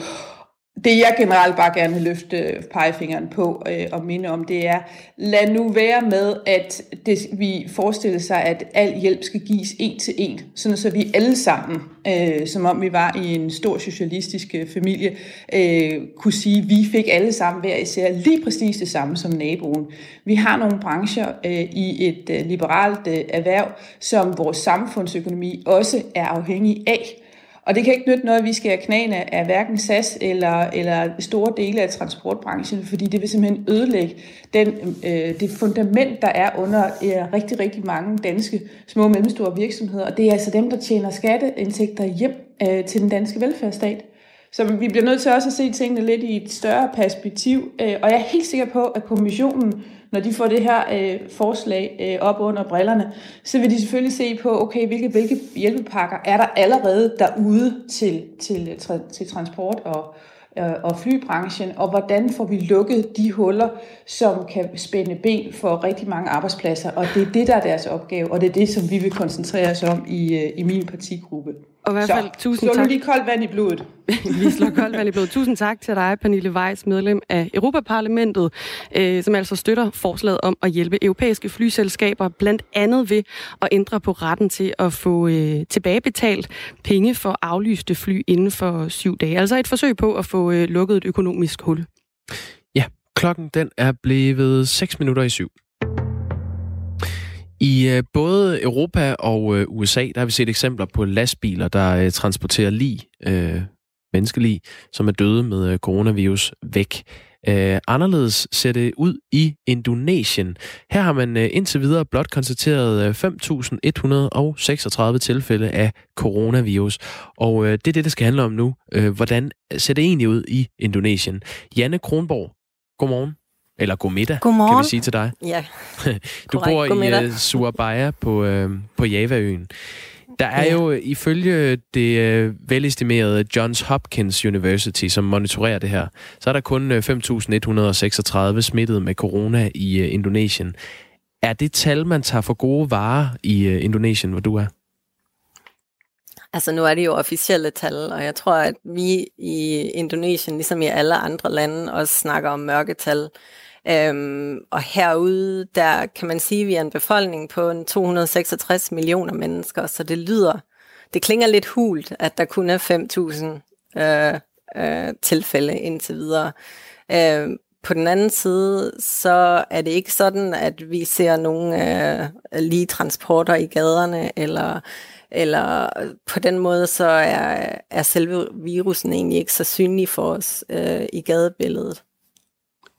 N: Det jeg generelt bare gerne vil løfte pegefingeren på øh, og minde om, det er, lad nu være med, at det, vi forestiller sig, at al hjælp skal gives en til en, sådan så vi alle sammen, øh, som om vi var i en stor socialistisk øh, familie, øh, kunne sige, at vi fik alle sammen hver især lige præcis det samme som naboen. Vi har nogle brancher øh, i et øh, liberalt øh, erhverv, som vores samfundsøkonomi også er afhængig af. Og det kan ikke nytte noget, at vi skal have knæene af hverken SAS eller, eller store dele af transportbranchen, fordi det vil simpelthen ødelægge den, øh, det fundament, der er under øh, rigtig, rigtig mange danske små og mellemstore virksomheder. Og det er altså dem, der tjener skatteindtægter hjem øh, til den danske velfærdsstat. Så vi bliver nødt til også at se tingene lidt i et større perspektiv. Øh, og jeg er helt sikker på, at kommissionen når de får det her øh, forslag øh, op under brillerne, så vil de selvfølgelig se på, okay, hvilke, hvilke hjælpepakker er der allerede derude til, til, øh, til transport og, øh, og flybranchen, og hvordan får vi lukket de huller, som kan spænde ben for rigtig mange arbejdspladser. Og det er det, der er deres opgave, og det er det, som vi vil koncentrere os om i, øh, i min partigruppe.
B: Og i hvert fald så, tusind tak.
N: lige koldt vand i blodet.
B: vi slår koldt vand i blodet. Tusind tak til dig, Pernille Weiss, medlem af Europaparlamentet, øh, som altså støtter forslaget om at hjælpe europæiske flyselskaber, blandt andet ved at ændre på retten til at få øh, tilbagebetalt penge for aflyste fly inden for syv dage. Altså et forsøg på at få øh, lukket et økonomisk hul.
A: Ja, klokken den er blevet 6 minutter i syv. I øh, både Europa og øh, USA, der har vi set eksempler på lastbiler, der øh, transporterer lig, øh, menneskelig, som er døde med coronavirus, væk. Øh, anderledes ser det ud i Indonesien. Her har man øh, indtil videre blot konstateret øh, 5.136 tilfælde af coronavirus. Og øh, det er det, det skal handle om nu. Øh, hvordan ser det egentlig ud i Indonesien? Janne Kronborg, godmorgen. Eller god middag,
O: Godmorgen.
A: kan vi sige til dig.
O: Ja,
A: Du
O: korrekt.
A: bor
O: God
A: i
O: middag.
A: uh, Surabaya på, uh, på Javaøen. Der er jo øh, ifølge det uh, velestimerede Johns Hopkins University, som monitorerer det her, så er der kun øh, 5.136 smittet med corona i uh, Indonesien. Er det tal, man tager for gode varer i uh, Indonesien, hvor du er?
O: Altså nu er det jo officielle tal, og jeg tror, at vi i Indonesien, ligesom i alle andre lande, også snakker om mørketal. Øhm, og herude, der kan man sige, at vi er en befolkning på en 266 millioner mennesker, så det lyder, det klinger lidt hult, at der kun er 5.000 øh, øh, tilfælde indtil videre. Øh, på den anden side, så er det ikke sådan, at vi ser nogen øh, lige transporter i gaderne, eller, eller på den måde, så er, er selve virusen egentlig ikke så synlig for os øh, i gadebilledet.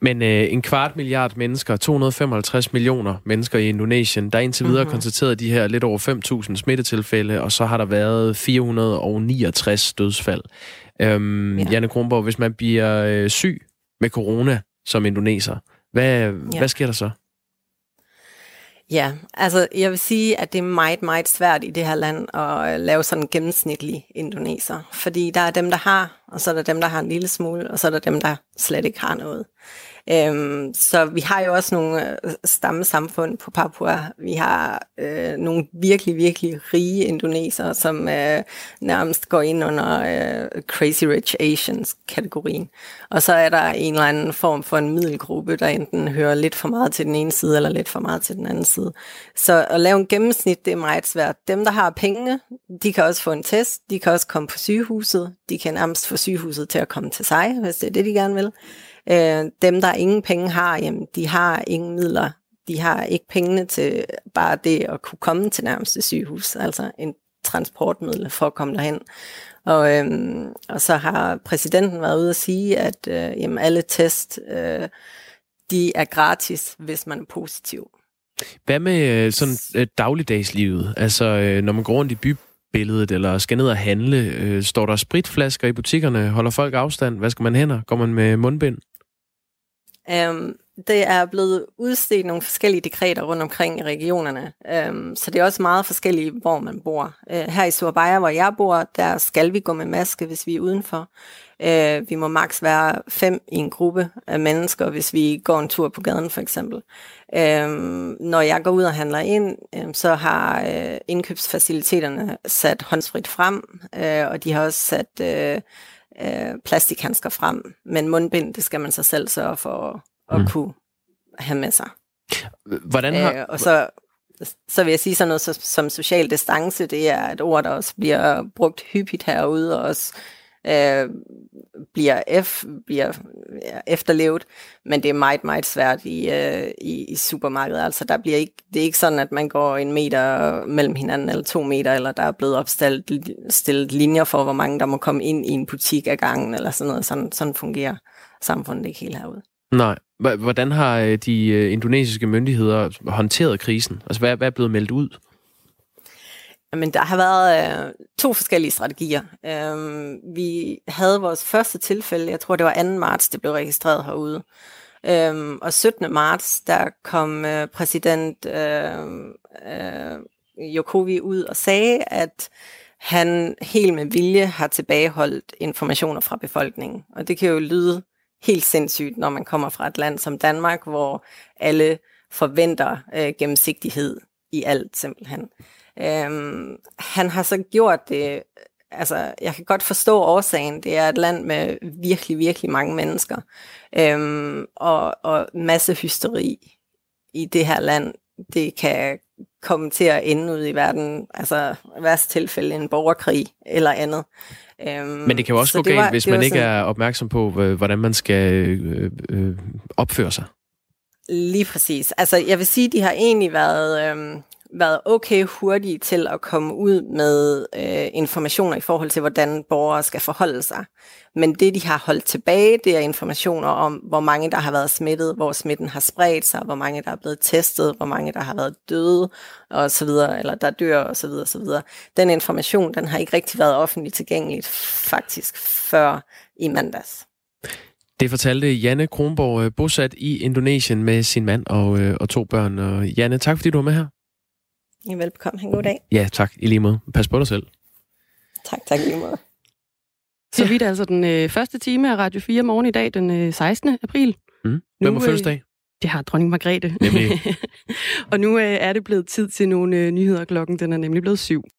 A: Men øh, en kvart milliard mennesker, 255 millioner mennesker i Indonesien, der er indtil videre
O: Mhm.
A: mm-hmm. konstateret de her lidt over 5.000 smittetilfælde, og så har der været 469 dødsfald. Øhm, ja. Janne Kronborg, hvis man bliver øh, syg med corona som indoneser, hvad, ja. hvad sker der så?
O: Ja, altså jeg vil sige, at det er meget, meget svært i det her land at øh, lave sådan en gennemsnitlig indoneser. Fordi der er dem, der har, og så er der dem, der har en lille smule, og så er der dem, der slet ikke har noget. Øhm, så vi har jo også nogle øh, stammesamfund på Papua. Vi har øh, nogle virkelig, virkelig rige indonesere, som øh, nærmest går ind under øh, Crazy Rich Asians-kategorien. Og så er der en eller anden form for en middelgruppe, der enten hører lidt for meget til den ene side, eller lidt for meget til den anden side. Så at lave en gennemsnit, det er meget svært. Dem, der har pengene, de kan også få en test, de kan også komme på sygehuset, de kan nærmest få sygehuset til at komme til sig, hvis det er det, de gerne vil. Øh, dem, der ingen penge har, jamen, de har ingen midler. De har ikke pengene til bare det at kunne komme til nærmeste sygehus, altså en transportmiddel for at komme derhen. Og, øhm, og så har præsidenten været ude at sige, at øh, jamen, alle test, øh, de er gratis, hvis man er positiv.
A: Hvad med øh, sådan øh, dagligdagslivet? Altså, øh, når man går rundt i bybilledet, eller skal ned og handle, øh, står der spritflasker i butikkerne? Holder folk afstand? Hvad skal man hænder? Går man med mundbind?
O: Øhm, det er blevet udstedt nogle forskellige dekreter rundt omkring i regionerne, øhm, så det er også meget forskelligt, hvor man bor. Øh, her i Surabaya, hvor jeg bor, der skal vi gå med maske, hvis vi er udenfor. Øh, vi må maks være fem i en gruppe af mennesker, hvis vi går en tur på gaden for eksempel. Um, når jeg går ud og handler ind, um, så har øh, indkøbsfaciliteterne sat håndsfrit frem, øh, og de har også sat... Øh, øh, plastikhandsker frem. Men mundbind, det skal man sig selv sørge for at mm. kunne have med sig.
A: Hvordan har...
O: Øh, og så, så vil jeg sige sådan noget så, som social distance, det er et ord, der også bliver brugt hyppigt herude, og også øh, bliver, F, bliver ja, efterlevet, men det er meget, meget svært i, øh, i, i supermarkedet. Altså, der bliver ikke, det er ikke sådan, at man går en meter mellem hinanden, eller to meter, eller der er blevet opstillet stillet linjer for, hvor mange der må komme ind i en butik ad gangen, eller sådan noget. Sådan, sådan fungerer samfundet ikke helt herude.
A: Nej. Hvordan har øh, de øh, indonesiske myndigheder håndteret krisen? Altså, hvad, hvad er blevet meldt ud?
O: Men der har været øh, to forskellige strategier. Øhm, vi havde vores første tilfælde, jeg tror det var 2. marts, det blev registreret herude. Øhm, og 17. marts, der kom øh, præsident øh, øh, Jokowi ud og sagde, at han helt med vilje har tilbageholdt informationer fra befolkningen. Og det kan jo lyde helt sindssygt, når man kommer fra et land som Danmark, hvor alle forventer øh, gennemsigtighed i alt simpelthen. Øhm, han har så gjort det, altså jeg kan godt forstå årsagen, det er et land med virkelig, virkelig mange mennesker, øhm, og, og masse hysteri i det her land, det kan komme til at ende ud i verden, altså værst tilfælde en borgerkrig eller andet. Øhm,
A: Men det kan jo også
O: så
A: gå galt,
O: var-
A: hvis man ikke
O: sådan-
A: er opmærksom på, hvordan man skal øh, øh, opføre sig.
O: Lige præcis. Altså, jeg vil sige, de har egentlig været, øhm, været okay hurtige til at komme ud med øh, informationer i forhold til, hvordan borgere skal forholde sig. Men det, de har holdt tilbage, det er informationer om, hvor mange der har været smittet, hvor smitten har spredt sig, hvor mange der er blevet testet, hvor mange der har været døde, og så videre, eller der dør, og så videre, så videre. Den information, den har ikke rigtig været offentligt tilgængeligt, faktisk, før i mandags.
A: Det fortalte Janne Kronborg, øh, bosat i Indonesien med sin mand og, øh, og to børn. Og Janne, tak fordi du var med her.
O: Velbekomme. Ha' en god dag.
A: Ja, tak. I lige måde. Pas på dig selv.
O: Tak, tak i lige måde.
B: Så vidt altså den øh, første time af Radio 4 morgen i dag, den øh, 16. april.
A: Mm. Hvem har fødselsdag?
B: Det har dronning Margrethe.
A: Nemlig.
B: og nu øh, er det blevet tid til nogle øh, nyheder. Klokken den er nemlig blevet syv.